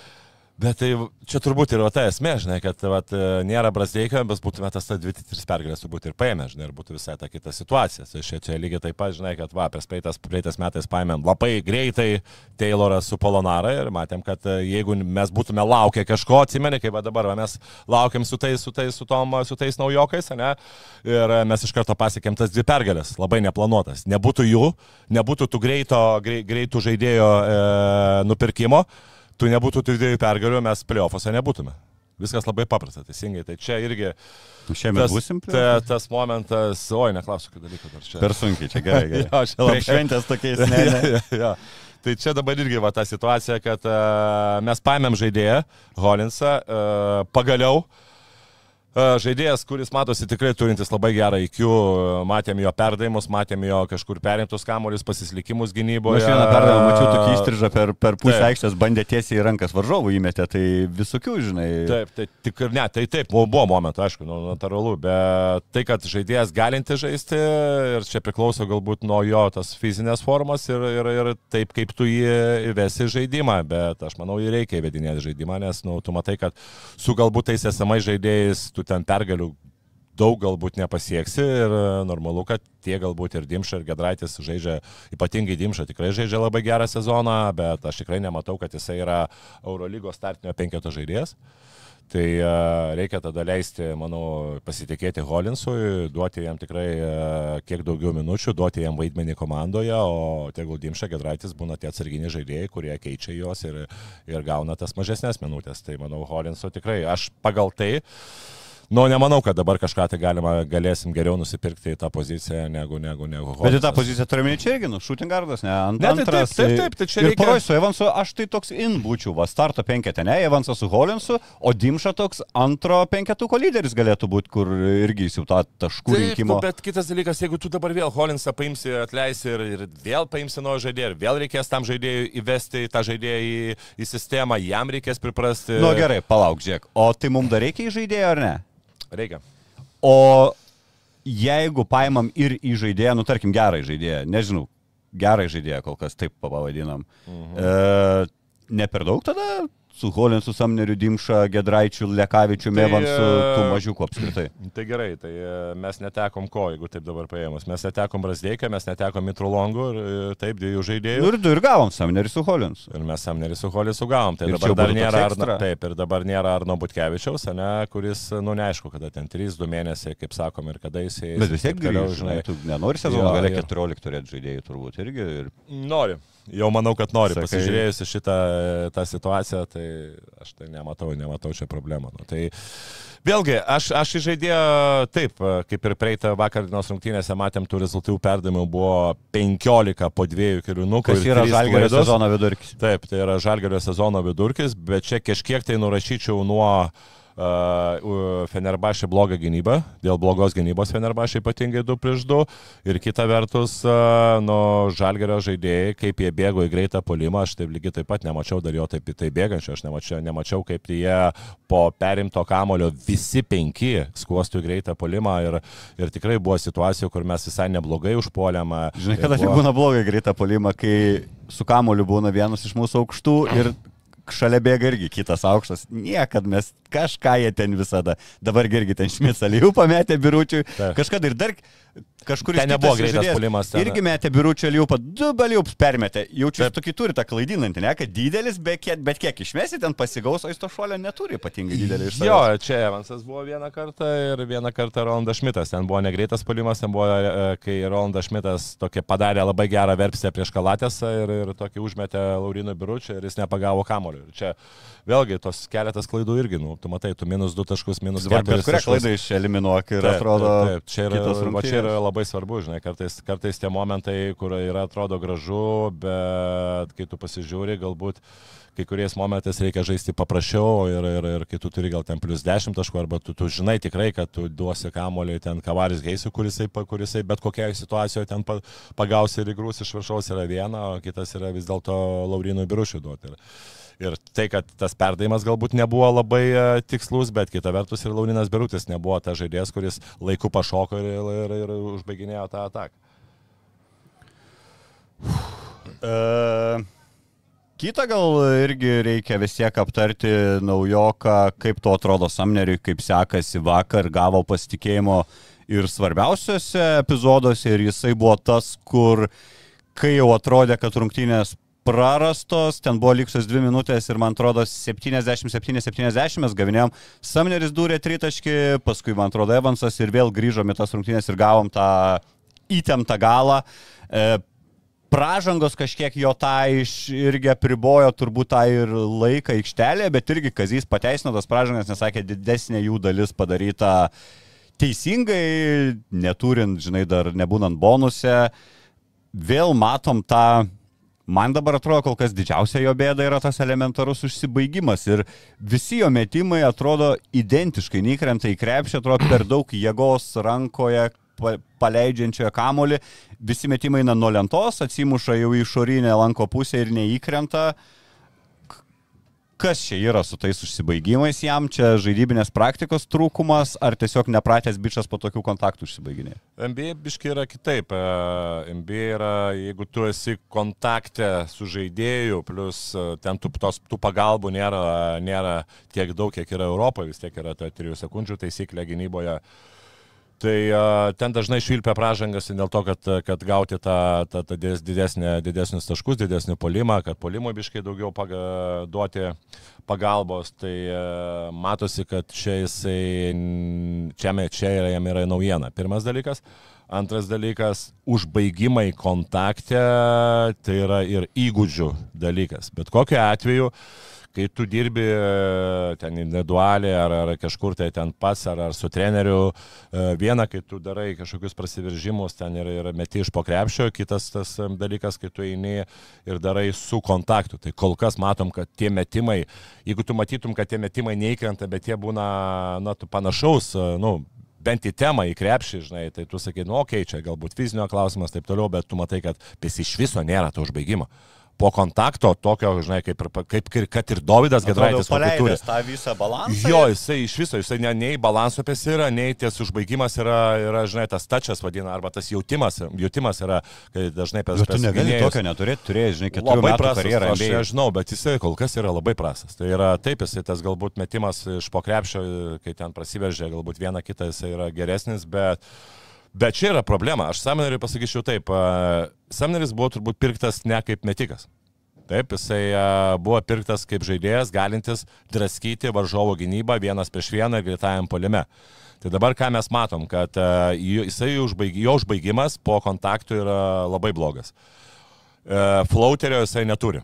Bet tai čia turbūt ir ta esmė, žinai, kad vat, nėra Brasdeikio, bet būtume tas 2-3 pergalės turbūt ir paėmę, žinai, ir būtų visai ta kita situacija. Tai čia, čia lygiai taip pat, žinai, kad va, prieš praeitas, praeitas metais paėmėm labai greitai Taylorą su Polonara ir matėm, kad e, jeigu mes būtume laukę kažko, atsimeni, kaip dabar va, mes laukiam su tais, su tais, su tom, su tais naujokais, ne? Ir mes iš karto pasiekėm tas dvi pergalės, labai neplanuotas. Nebūtų jų, nebūtų tų greito, greitų žaidėjo e, nupirkimo tu nebūtų tų dviejų pergalių, mes playoffuose nebūtume. Viskas labai paprasta, teisingai. Tai čia irgi... Šiemet tas, būsim? Ta, tas momentas, oi, neklausiu, kad dalyką dar čia. Per sunkiai, čia gerai. gerai. jo, čia labai šventės tokiais, ne. ne. ja, ja, ja. Tai čia dabar irgi va ta situacija, kad uh, mes paėmėm žaidėją, Holinsą, uh, pagaliau uh, žaidėjas, kuris matosi tikrai turintis labai gerą IQ, matėm jo perdavimus, matėm jo kažkur perimtus kamuolius, pasislikimus gynyboje. Aš vieną perdavimą mačiau tokį įstrižą per, per pusę aikštės, bandė tiesiai į rankas varžovų įmetė, tai visokių, žinai. Taip, tai tik ir ne, tai taip, buvo momentų, aišku, nu, natūralu, bet tai, kad žaidėjas galinti žaisti ir čia priklauso galbūt nuo jo tas fizinės formas ir, ir, ir taip, kaip tu jį įvesi žaidimą, bet aš manau, jį reikia įvedinėti žaidimą, nes, nu, tu matai, kad su galbūt tais esamais žaidėjais tu ten pergalių daug galbūt nepasieksi ir e, normalu, kad tie galbūt ir Dimša, ir Gedraitis žaidžia, ypatingai Dimša tikrai žaidžia labai gerą sezoną, bet aš tikrai nematau, kad jisai yra Eurolygos startinio penketo žaidėjas. Tai uh, reikia tada leisti, manau, pasitikėti Holinsui, duoti jam tikrai uh, kiek daugiau minučių, duoti jam vaidmenį komandoje, o tegul Dimša Gedraitis būna tie atsarginiai žaidėjai, kurie keičia juos ir, ir gauna tas mažesnės minutės. Tai manau, Holinso tikrai, aš pagal tai Nu, nemanau, kad dabar kažką tai galima, galėsim geriau nusipirkti į tą poziciją negu, negu, negu Holingas. Bet į tą poziciją turime čia irgi, nu, šūtingardas, ne, ant ne, tai antras. Taip, taip, taip, tai čia reikia. Poroj su Evansu, aš tai toks in būčiau, va, starto penketė, ne, Evansas su Holinsu, o Dimša toks antro penketuko lyderis galėtų būti, kur irgi jau tą taškų taip, rinkimo. Nu, bet kitas dalykas, jeigu tu dabar vėl Holinsą paimsi, atleisi ir, ir vėl paimsi nuo žaidėjų, ir vėl reikės tam žaidėjui įvesti tą žaidėją į, į sistemą, jam reikės priprasti. Na nu, gerai, palauk, žiūrėk, o tai mums dar reikia į žaidėją ar ne? Reikia. O jeigu paimam ir į žaidėją, nu tarkim gerą žaidėją, nežinau, gerą žaidėją kol kas taip pavadinam, mhm. e, ne per daug tada su Holinsu, Samneriu, Dimša, Gedraičiu, Lekavičiu, tai, Mevansu, tų e, mažiukų apskritai. Tai gerai, tai e, mes netekom ko, jeigu taip dabar paėmus. Mes netekom Brasdeiką, mes netekom Mitrolongų ir e, taip dviejų žaidėjų. Nu ir du ir gavom Samnerį su Holinsu. Ir mes Samnerį su Holinsu gavom. Tai ir dabar dar nėra, Arno, taip, ir dabar nėra Arno Butkevičiaus, ne, kuris, nu neaišku, kada ten 3-2 mėnesiai, kaip sakom, ir kada jis. Bet vis tiek grįžti, žinai, tu nenori sezono gale 14 turėti žaidėjų turbūt irgi. Ir... Nori jau manau, kad nori. Sakai... Pasižiūrėjus į šitą tą situaciją, tai aš tai nematau, nematau čia problemų. Nu, tai vėlgi, aš, aš žaidėjau taip, kaip ir praeitą vakar dienos rungtynėse matėm, tų rezultatų perdavimų buvo 15 po dviejų keliunukų. Kas yra žalgerio sezono vidurkis? Taip, tai yra žalgerio sezono vidurkis, bet čia kažkiek tai nurašyčiau nuo uh, Fenerbašė blogą gynybą, dėl blogos gynybos Fenerbašė ypatingai 2 prieš 2 ir kita vertus, nu, žalgerio žaidėjai, kaip jie bėgo į greitą polimą, aš taip lygiai taip pat nemačiau dar jo taip į tai bėgančio, aš nemačiau, nemačiau kaip jie po perimto kamulio visi penki skuostų į greitą polimą ir, ir tikrai buvo situacijų, kur mes visai neblogai užpuolėm. Žinai, kada buvo... būna blogai greitą polimą, kai su kamuoliu būna vienas iš mūsų aukštų ir šalia bėga irgi kitas aukštas. Niekad mes kažką jie ten visada. Dabar irgi ten šmicalių pametė biručiui. Kažkada ir dar kažkuris Ten nebuvo greitas ten. Irgi metė biručio liupą, du baliups permetė. Jaučiu, tokį turi tą klaidinantį, ne, kad didelis, bet kiek, bet kiek išmesi, ten pasigaus, o jis to šuolio neturi ypatingai didelį iš Jo, čia Evansas buvo vieną kartą ir vieną kartą Rolandas Šmitas. Ten buvo negreitas puolimas, ten buvo, e, kai Rolandas Šmitas tokia padarė labai gerą verpstę prieš Kalatėsą ir, ir tokį užmetė Laurinų biručią ir jis nepagavo kamoliu. Čia vėlgi tos keletas klaidų irgi, nu, tu matai, tu minus du taškus, minus Bet keturis kurią taškus. klaidą išeliminuok ir Taip, atrodo. Taip, taip. Čia, yra, va, čia yra labai svarbu, žinai, kartais, kartais tie momentai, kur yra atrodo gražu, bet kai tu pasižiūri, galbūt kai kuriais momentais reikia žaisti paprasčiau ir, ir, ir kai tu turi gal ten plus 10 taškų, arba tu, tu žinai tikrai, kad tu duosi kamoliui ten kavaris geisiu, kurisai, kurisai bet kokioje situacijoje ten pa- pagausi ir įgrūs iš viršaus yra viena, o kitas yra vis dėlto Laurinui Birušiui duoti. Ir, Ir tai, kad tas perdavimas galbūt nebuvo labai e, tikslus, bet kita vertus ir Laurinas Birutis nebuvo tas žaidėjas, kuris laiku pašoko ir, ir, ir užbaiginėjo tą ataką. E, Kita gal irgi reikia vis tiek aptarti naujoką, kaip to atrodo Samneriui, kaip sekasi vakar, gavo pasitikėjimo ir svarbiausiose epizoduose ir jisai buvo tas, kur kai jau atrodė, kad rungtynės prarastos, ten buvo likusios dvi minutės ir man atrodo 77-70 mes gavinėjom, Samneris dūrė tritaškį, paskui man atrodo Evansas ir vėl grįžom į tas rungtynės ir gavom tą įtemptą galą. E, pražangos kažkiek jo tą iš irgi apribojo turbūt tą ir laiką aikštelėje, bet irgi Kazys pateisino tas pražangas, nes sakė, didesnė jų dalis padaryta teisingai, neturint, žinai, dar nebūnant bonuse. Vėl matom tą, man dabar atrodo, kol kas didžiausia jo bėda yra tas elementarus užsibaigimas ir visi jo metimai atrodo identiškai, neįkrenta į krepšį, atrodo per daug jėgos rankoje, pa- paleidžiančioje kamolį, visi metimai eina nuo lentos, atsimuša jau į išorinę lanko pusę ir neįkrenta. K- Kas čia yra su tais užsibaigimais jam, čia žaidybinės praktikos trūkumas, ar tiesiog nepratęs bičias po tokių kontaktų užsibaiginė? NBA biški yra kitaip. E, NBA yra, jeigu tu esi kontakte su žaidėju, plus e, ten tų, tos, tų pagalbų nėra, nėra tiek daug, kiek yra Europoje, vis tiek yra ta 3 sekundžių taisyklė gynyboje. Tai uh, ten dažnai švilpia pražangas dėl to, kad, kad gauti tą, tą, tą didesnį, didesnius taškus, didesnį polimą, kad polimui biškai daugiau paga, duoti pagalbos. Tai uh, matosi, kad čia jisai, čia, čia yra, jam yra naujiena. Pirmas dalykas. Antras dalykas - užbaigimai kontakte, tai yra ir įgūdžių dalykas. Bet kokiu atveju kai tu dirbi e, ten individualiai ar, ar kažkur tai ten pats, ar, ar su treneriu, e, viena, kai tu darai kažkokius prasiveržimus ten ir, ir meti iš pokrepšio, kitas tas dalykas, kai tu eini ir darai su kontaktu. Tai kol kas matom, kad tie metimai, jeigu tu matytum, kad tie metimai neįkrenta, bet jie būna, na, tu panašaus, e, nu, bent į temą, į krepšį, žinai, tai tu sakai, nu, okei, okay, čia galbūt fizinio klausimas, taip toliau, bet tu matai, kad pės iš viso nėra to užbaigimo. Po kontakto tokio, žinai, kaip, ir- kaip, kaip kad ir Dovydas Gedraitis kokį turi. tą visą balansą. Jo, jisai iš viso, jisai ne, nei balanso apie yra, nei ties užbaigimas yra, yra, žinai, tas tačias vadina, arba tas jautimas, jautimas yra, kai dažnai per Bet tu negali tokio neturėti, turėjai, žinai, keturių Labai metų prastas, karjerą. aš nežinau, bet jisai kol kas yra labai prastas. Tai yra taip, jisai tas galbūt metimas iš pokrepšio, kai ten prasiveržė, galbūt vieną kitą jisai yra geresnis, bet, bet čia yra problema. Aš Samneriui pasakyčiau taip, Samneris buvo turbūt pirktas ne kaip metikas. Taip, jisai buvo pirktas kaip žaidėjas, galintis draskyti varžovo gynybą vienas prieš vieną ir greitajam polime. Tai dabar ką mes matom, kad jisai užbaig, jo užbaigimas po kontaktų yra labai blogas. E, Flauterio jisai neturi.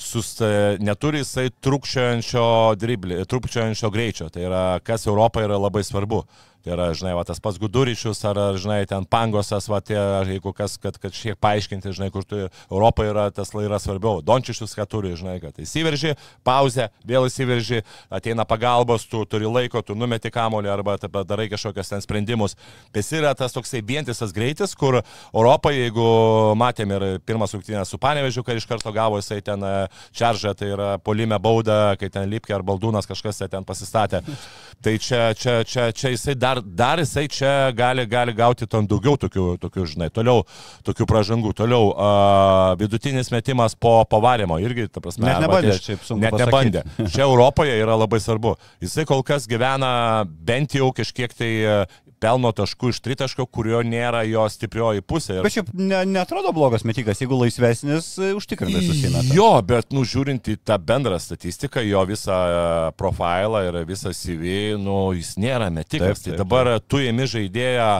Sus, e, neturi jisai trukščiojančio driblį, trukščiojančio greičio. Tai yra, kas Europoje yra labai svarbu. Tai yra, žinai, va, tas pats Guduričius ar, ar, žinai, ten Pangosas, va, tie, jeigu kas, kad, kad šiek paaiškinti, žinai, kur tu Europoje yra, tas lai yra svarbiau. Dončičius, ką turi, žinai, kad įsiverži, pauzė, vėl įsiverži, ateina pagalbos, tu turi laiko, tu numeti kamolį arba taip, darai kažkokias ten sprendimus. Tai jis yra tas toksai vientisas greitis, kur Europoje, jeigu matėm ir pirmas rungtynės su Panevežiu, kai iš karto gavo jisai ten e, čaržą, tai yra polime baudą, kai ten Lipke ar Baldūnas kažkas ten pasistatė. Tai čia, čia, čia, čia jisai dar dar, dar jisai čia gali, gali gauti ten daugiau tokių, tokių, žinai, toliau, tokių pražangų, toliau uh, vidutinis metimas po pavarimo irgi, ta prasme, Net nebandė, tie- šiaip Net pasakyt. nebandė. Čia Europoje yra labai svarbu. Jisai kol kas gyvena bent jau kažkiek tai pelno taškų iš tritaško, kurio nėra jo stiprioji pusė. Ir Bet šiaip ne, netrodo blogas metikas, jeigu laisvesnis, e, užtikrintai susimeta. Jo, bet nu, žiūrint į tą bendrą statistiką, jo visą e, profilą ir visą CV, nu, jis nėra metikas. Taip, tai taip, dabar tu ėmi žaidėją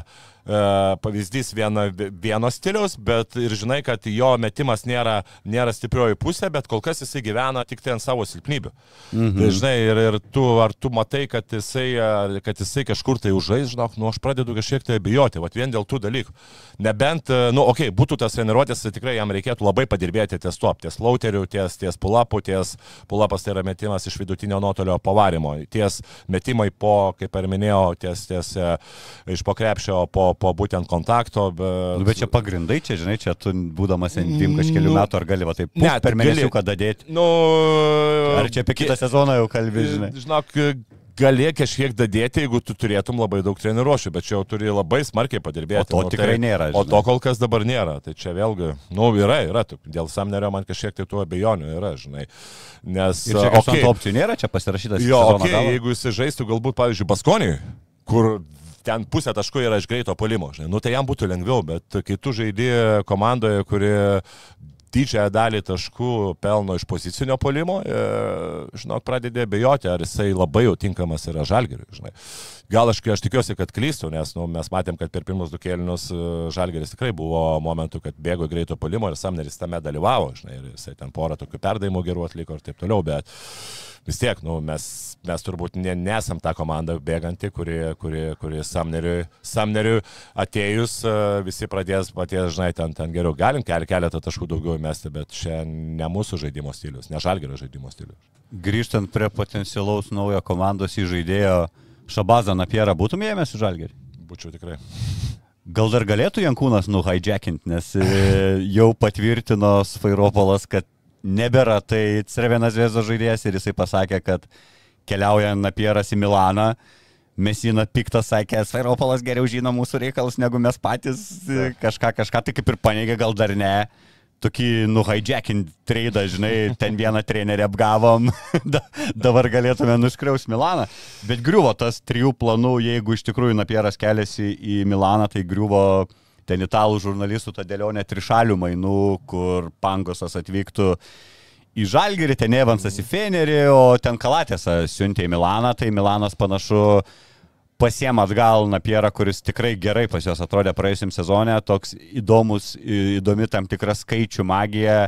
pavyzdys vieno, vieno stiliaus, bet ir žinai, kad jo metimas nėra, nėra stiprioji pusė, bet kol kas jisai gyvena tik tai ant savo silpnybių. Mhm. Tai žinai, ir, ir tu, ar tu matai, kad jisai, e, kad jisai kažkur tai užžais, žinok, nu aš pradedu kažkiek tai abejoti, vat vien dėl tų dalykų. Nebent, e, nu, okei, okay, būtų tas treniruotės, tai tikrai jam reikėtų labai padirbėti ties to, ties lauterių, ties, ties pulapų, ties pulapas tai yra metimas iš vidutinio nuotolio pavarimo, ties metimai po, kaip ir minėjau, ties, ties e, iš po krepšio, po, po būtent kontakto. Bet, Nu, bet čia pagrindai, čia, žinai, čia tu būdamas NDM kažkelių Nu, metų, ar gali va taip ne, per gali- mėnesiuką dadėti. Nu, Ar čia apie kitą sezoną jau kalbė, žinai? Žinok, gali kažkiek dadėti, jeigu tu turėtum labai daug treniruošių, bet čia jau turi labai smarkiai padirbėti. O to Nu, tikrai tai, nėra, O žinai. to kol kas dabar nėra. Tai čia vėlgi, nu, yra, yra. Dėl Samnerio man kažkiek tai tų abejonių yra, žinai. Nes, Ir čia okei, okay. opcijų nėra, čia pasirašytas. Jo, okay, galo. jeigu jis žaistų galbūt, pavyzdžiui, Baskonį, kur ten pusė taškų yra iš greito polimo, žinai, nu tai jam būtų lengviau, bet kai tu žaidži komandoje, kuri didžiąją dalį taškų pelno iš pozicinio polimo, e, žinok, pradedė bejoti, ar jisai labai jau tinkamas yra žalgeriui, žinai. Gal aš, aš tikiuosi, kad klystu, nes nu, mes matėm, kad per pirmus du kėlinius e, žalgeris tikrai buvo momentų, kad bėgo greito polimo ir Samneris tame dalyvavo, žinai, ir jisai ten porą tokių perdavimų gerų atliko ir taip toliau, bet vis tiek, nu, mes, mes turbūt ne, nesam ta komanda bėganti, kuri, kuri, kuri Samneriui, Samneriui atėjus e, visi pradės paties, žinai, ten, ten geriau. Galim kel, keletą taškų daugiau įmesti, bet čia ne mūsų žaidimo stilius, ne žalgerio žaidimo stilius. Grįžtant prie potencialaus naujo komandos įžaidėjo Šabazą Napierą, būtum ėmęs į žalgerį? Būčiau tikrai. Gal dar galėtų Jankūnas nuhijackint, nes e, jau patvirtino Sfairopolas, kad nebėra tai Cervenas Vėzo žaidėjas ir jisai pasakė, kad keliauja Napieras į Milaną. Mesina piktas sakė, Sfairopolas geriau žino mūsų reikalus negu mes patys kažką, kažką tai kaip ir paneigė, gal dar ne. Tokį nuhijackint traidą, žinai, ten vieną trenerį apgavom, da, dabar galėtume nuskriaus Milaną. Bet griuvo tas trijų planų, jeigu iš tikrųjų Napieras keliasi į Milaną, tai griuvo ten italų žurnalistų ta dėlionė trišalių mainų, kur Pangosas atvyktų į Žalgirį, ten Evansas į Fenerį, o ten Kalatėsą siuntė į Milaną, tai Milanas panašu pasiema atgal Napierą, kuris tikrai gerai pas juos atrodė praėjusiam sezonė, toks įdomus, įdomi tam tikra skaičių magija.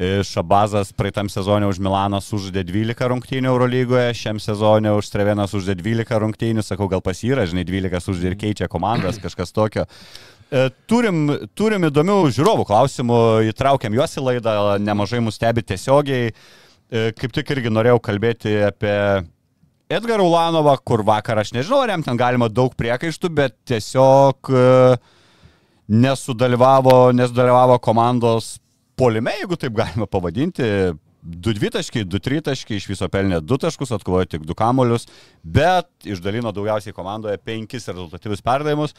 E, Šabazas praeitam sezonė už Milaną sužaidė 12 rungtynių Eurolygoje, šiam sezonė už Treveną sužaidė 12 rungtynių, sakau, gal pas yra, žinai, 12 sužaidė ir keičia komandas, kažkas tokio. E, Turim, turim įdomių žiūrovų klausimų, įtraukiam juos į laidą, nemažai mus stebi tiesiogiai. E, Kaip tik irgi norėjau kalbėti apie Edgarą Ulanovą, kur vakar aš nežinau, ar jam ten galima daug priekaištų, bet tiesiog e, nesudalyvavo, nesudalyvavo komandos polime, jeigu taip galima pavadinti. 2 dvitaškiai, 2 tritaškiai, iš viso pelnė 2 taškus, atkovojo tik 2 kamolius, bet išdalino daugiausiai komandoje 5 rezultatyvius perdavimus.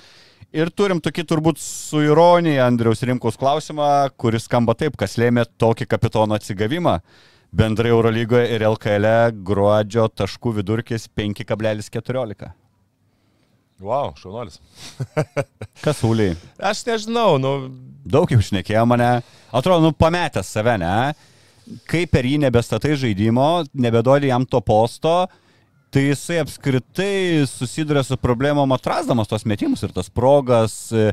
Ir turim tokį turbūt su ironija Andriaus Rimkaus klausimą, kuris skamba taip, kas lėmė tokį kapitono atsigavimą. Bendrai Eurolygoje ir LKL gruodžio taškų vidurkis 5,14. Wow, šaunuolis. Kas ūliai? Aš nežinau, nu, Daug jau šnekėjo mane. Atrodo, nu pametęs save, ne? Kai per jį nebestatai žaidimo, nebedodi jam to posto, tai jisai apskritai susiduria su problemom atrasdamas tos metimus ir tas progas. e,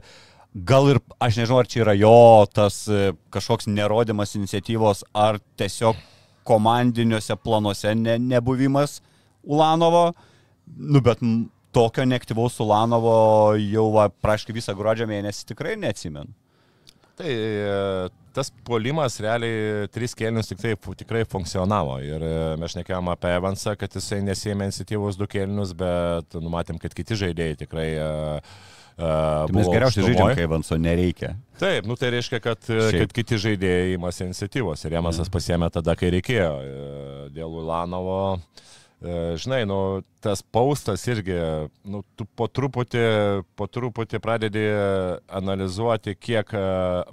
Gal ir, aš nežinau, ar čia yra jo tas e, kažkoks nerodimas iniciatyvos, ar tiesiog komandiniuose planuose ne, nebuvimas Ulanovo. Nu, bet tokio neaktyvaus Ulanovo jau va, praškai visą gruodžio mėnesį tikrai neatsimenu. Tai e, tas puolimas realiai tris kėlinius tik taip tikrai funkcionavo. Ir e, mes šnekėjom apie Evansą, kad jisai nesėmė iniciatyvos du kėlinius, bet numatėm, kad kiti žaidėjai tikrai... Uh, Tai mes geriausiai žaidžiam, kai Vanso nereikia. Taip, nu tai reiškia, kad, e, Šiaip. kad kiti žaidėjai imasi iniciatyvos ir Jamasas pasiemė tada, kai reikėjo. E, Dėl Ulanovo E, žinai, nu, tas paustas irgi, nu, tu po truputį, po truputį pradedi analizuoti, kiek e,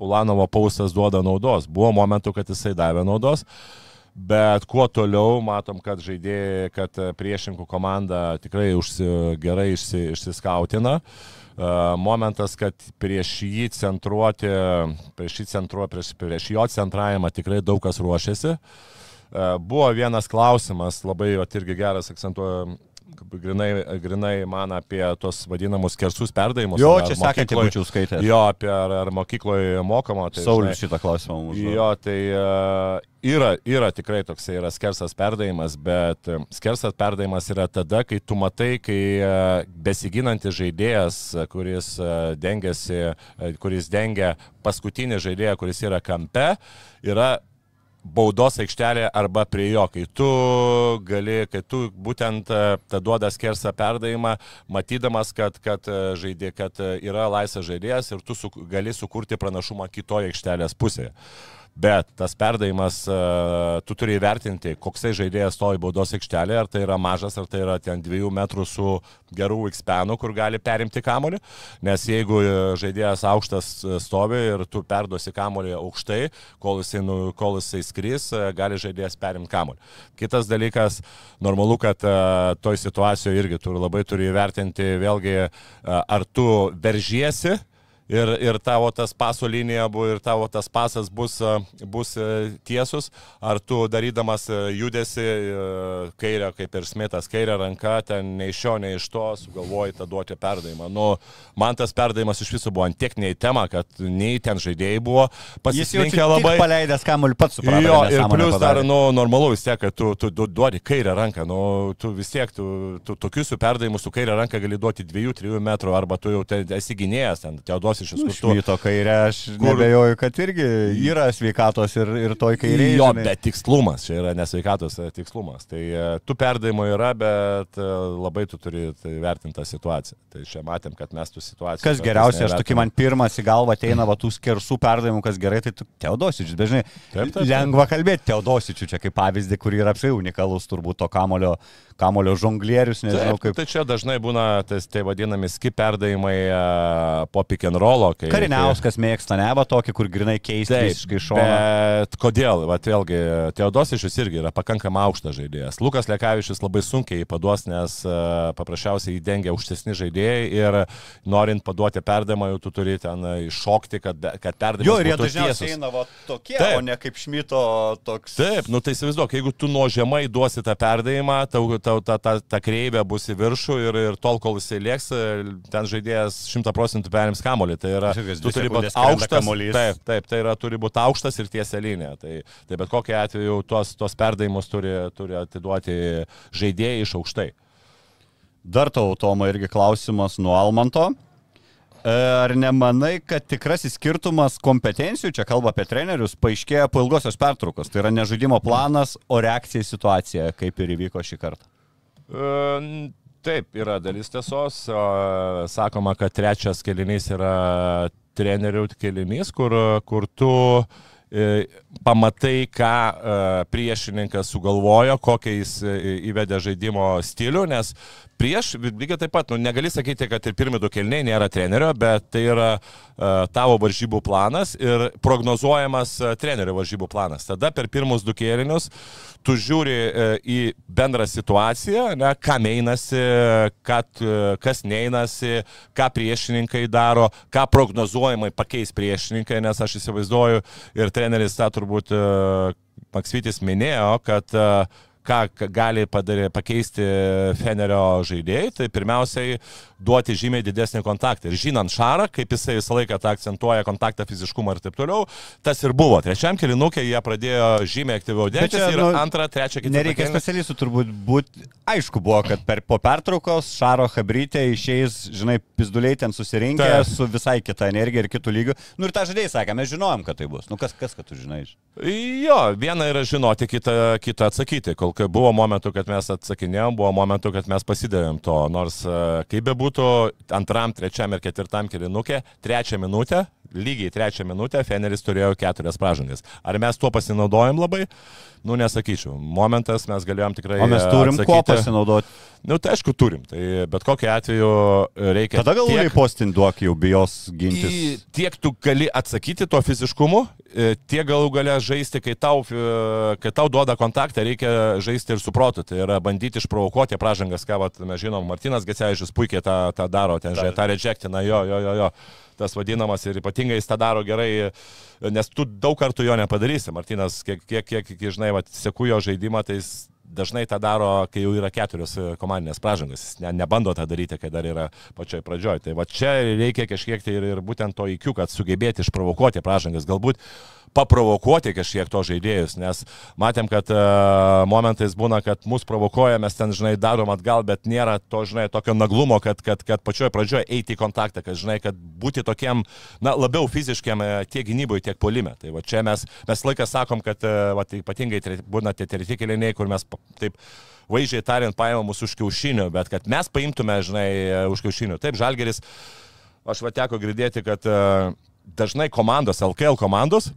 Ulanovo paustas duoda naudos. Buvo momentų, kad jisai davė naudos, bet kuo toliau matom, kad žaidėjai, kad priešininkų komanda tikrai užsi, gerai išsi, išsiskautina. E, momentas, kad prieš jį centruoti, prieš jį centruoti, prieš, prieš jo centravimą tikrai daug kas ruošiasi. E, buvo vienas klausimas, labai irgi geras akcentuoja grinai, grinai man apie tos vadinamus kersus perdavimus. Jo, čia sakėte, būčiau skaitęs. Jo, apie ar, ar mokykloje mokoma. Tai, Saulis šitą klausimą užduoda. Jo, tai uh, yra, yra tikrai toksai yra skersas perdavimas, bet skersas perdavimas yra tada, kai tu matai, kai uh, besiginantis žaidėjas, kuris dengiasi, kuris dengia paskutinį žaidėją, kuris yra kampe, yra baudos aikštelė arba prie jo, kai tu gali, kai tu būtent e, tą duoda skersą perdavimą, matydamas, kad, kad, e, žaidė, kad e, yra laisvas žaidėjas ir tu su, gali sukurti pranašumą kitoje aikštelės pusėje. Bet tas perdavimas, e, tu turi įvertinti, koksai žaidėjas stovi baudos aikštelėje, ar tai yra mažas, ar tai yra ten dviejų metrų su gerų X-penu, kur gali perimti kamolį. Nes jeigu e, žaidėjas aukštas e, stovi ir tu perduosi kamolį aukštai, kol jisai, nu, kol jisai skris, gali žaidėjas perimti kamolį. Kitas dalykas, normalu, kad toj situacijoje irgi tu labai turi įvertinti vėlgi, ar tu veržiesi, ir, ir tavo tas paso linija buvo ir tavo tas pasas bus, bus tiesus, ar tu darydamas judesi kairę, kaip ir Smithas, kairę ranką, ten nei iš šio, nei iš to sugalvoji tą duoti perdavimą. Nu, man tas perdavimas iš viso buvo ant tiek nei tema, kad nei ten žaidėjai buvo pasirinkę labai. Paleidęs kamuolį pats suprato. Jo, ir plus dar, nu, normalu vis tiek, kad tu, tu, tu duodi kairę ranką, nu, tu vis tiek, tu, tu tokius su perdavimu su kairę ranką gali duoti 2-3 metrų, arba tu jau esi gynėjas, ten, te Teodosičius, nu, kur tu... Kairė, aš kur... nebejoju, kad irgi yra sveikatos ir, ir toj kairėje. Jo, bet tikslumas, čia yra nesveikatos tikslumas. Tai e, tu perdavimo yra, bet e, labai tu turi tai vertinti tą situaciją. Tai čia matėm, kad mes tų situacijų. Kas geriausia, aš tokį man pirmas į galvą ateina va tų skersų perdavimų, kas gerai, tai Teodosičius, bežinai, lengva kalbėti Teodosičiu čia kaip pavyzdį, kur yra apsai unikalus turbūt to kamulio kamulio žonglierius, nežinau kaip. Tai čia dažnai būna tas, tai vadinami skip perdavimai uh, po pick and rollo. Kai, Kariniauskas kai... mėgsta, ne, va tokį, kur grinai keisti visiškai šoną. Bet kodėl, va vėlgi, Teodosičius irgi yra pakankamai aukštas žaidėjas. Lukas Lekavičius labai sunkiai jį paduos, nes uh, paprasčiausiai įdengia aukštesni žaidėjai ir norint paduoti perdavimą, jau tu turi ten iššokti, kad, kad perdavimas. Jo, ir jie dažniausiai eina va, tokie, Taip. o ne kaip Šmito toks. Taip, nu tai įsivaizduok, jeigu tu nuo žemai duosi tą perdavimą, tau, tau ta, ta, ta kreivė bus į viršų ir, ir tol, kol jisai lieks, ten žaidėjas šimta procentų perims kamolį. Tai yra, tu turi būti aukštas. Taip, taip, tai yra, turi būti aukštas ir tiesia linija. Tai, tai bet kokiu atveju tuos, tuos perdavimus turi, turi atiduoti žaidėjai iš aukštai. Dar tau, Toma, irgi klausimas nuo Almanto. E, ar nemanai, kad tikrasis skirtumas kompetencijų, čia kalba apie trenerius, paaiškėjo po ilgosios pertraukos? Tai yra ne žaidimo planas, o reakcija į situaciją, kaip ir įvyko šį kartą. Taip, yra dalis tiesos. Sakoma, kad trečias kelinys yra trenerių kelinys, kur, kur tu e, pamatai, ką e, priešininkas sugalvojo, kokią jis e, įvedė žaidimo stilių, nes prieš, lygiai taip pat, nu, negali sakyti, kad ir pirmi du kelniai nėra trenerio, bet tai yra uh, tavo varžybų planas ir prognozuojamas uh, trenerio varžybų planas. Tada per pirmus du kelnius tu žiūri e, į bendrą situaciją, ne, kam einasi, kad, e, kas neinasi, ką priešininkai daro, ką prognozuojamai pakeis priešininkai, nes aš įsivaizduoju ir treneris tą turbūt e, Maksvitis minėjo, kad ką gali padarė, pakeisti Fenerio žaidėjai, tai pirmiausiai duoti žymiai didesnį kontaktą. Ir žinant Šarą, kaip jisai visą laiką tą akcentuoja kontaktą, fiziškumą ir taip toliau, tas ir buvo. Trečiam kilinukė jie pradėjo žymiai aktyviau dėti ir nu, antrą, trečią, ketvirtą. Nereikia specialistų turbūt būti. Aišku buvo, kad per, po pertraukos Šaro Habrytė išeis, žinai, pizduliai ten susirinkę taip. su visai kita energija ir kitų lygių. Nu ir tą žaidėjai sakė, mes žinojom, kad tai bus. Nu kas, kas kad tu žinai? Jo, viena yra žinoti, kita, kita atsakyti. Kol kai buvo momentų, kad mes atsakinėjom, buvo momentų, kad mes pasidavėm to. Nors e, kaip bebūtų, antram, trečiam ir ketvirtam kilinukė, trečią minutę, lygiai trečią minutę Feneris turėjo keturias pražangas. Ar mes tuo pasinaudojom labai? Nu, nesakyčiau. Momentas mes galėjom tikrai. O mes turim atsakyti. kuo pasinaudoti. Nu, tai aišku, turim. Tai bet kokiu atveju reikia. Tada gal tiek- į postin duok jau bijos į, gintis. tiek tu gali atsakyti tuo fiziškumu, e, tiek galų galę žaisti, kai tau, e, kai tau duoda kontaktą, reikia žaisti ir su protu. Tai yra bandyti išprovokuoti pražangas, ką vat, mes žinom, Martinas Gecevičius puikiai tą, tą daro, ten žai, tą rejectina, jo, jo, jo, jo. Tas vadinamas ir ypatingai jis tą daro gerai, nes tu daug kartų jo nepadarysi. Martinas, kiek, kiek, kiek, kiek žinai, vat, seku jo žaidimą, tai jis dažnai tą daro, kai jau yra keturios komandinės pražangos. Jis ne, nebando tą daryti, kai dar yra pačioj pradžioj. Tai va čia reikia kažkiek tai ir, ir būtent to įkiu, kad sugebėti išprovokuoti pražangas. Galbūt paprovokuoti kažkiek to žaidėjus, nes matėm, kad uh, momentais būna, kad mus provokuoja, mes ten, žinai, darom atgal, bet nėra to, žinai, tokio naglumo, kad, kad, kad pačioje pradžioje eiti į kontaktą, kad, žinai, kad būti tokiam, na, labiau fiziškiam e, tiek gynyboje, tiek polime. Tai va čia mes, mes laiką sakom, kad, uh, va, ypatingai tre- būna tie treti keliniai, kur mes taip vaizdžiai tariant paėmė mus už kiaušinių, bet kad mes paimtume, žinai, e, už kiaušinių. Taip, Žalgeris, aš va teko girdėti, kad uh, dažnai komandos, LKL komandos,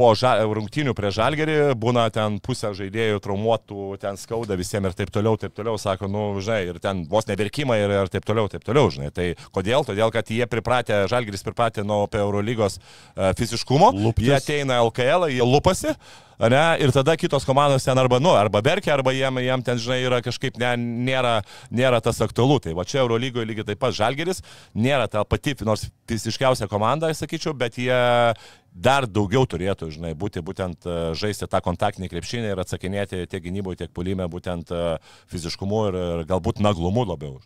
po ža, rungtynių prie žalgerį būna ten pusę žaidėjų traumuotų, ten skauda visiems ir taip toliau, taip toliau, sako, nu, žinai, ir ten vos neverkimai ir, ir taip toliau, taip toliau, žinai. Tai kodėl? Todėl, kad jie pripratę, žalgeris pripratę nuo Eurolygos uh, fiziškumo, Luptis. jie ateina LKL, jie lupasi. Ne, ir tada kitos komandos ten arba, nu, arba berkia, arba jiem, jiem ten, žinai, yra kažkaip ne, nėra, nėra tas aktualu. Tai va čia Eurolygoje lygiai taip pat Žalgeris nėra ta pati, nors fiziškiausia komanda, sakyčiau, bet jie dar daugiau turėtų, žinai, būti būtent e, žaisti tą kontaktinį krepšinį ir atsakinėti tiek gynyboje, tiek polime būtent e, fiziškumu ir, ir galbūt naglumu labiau.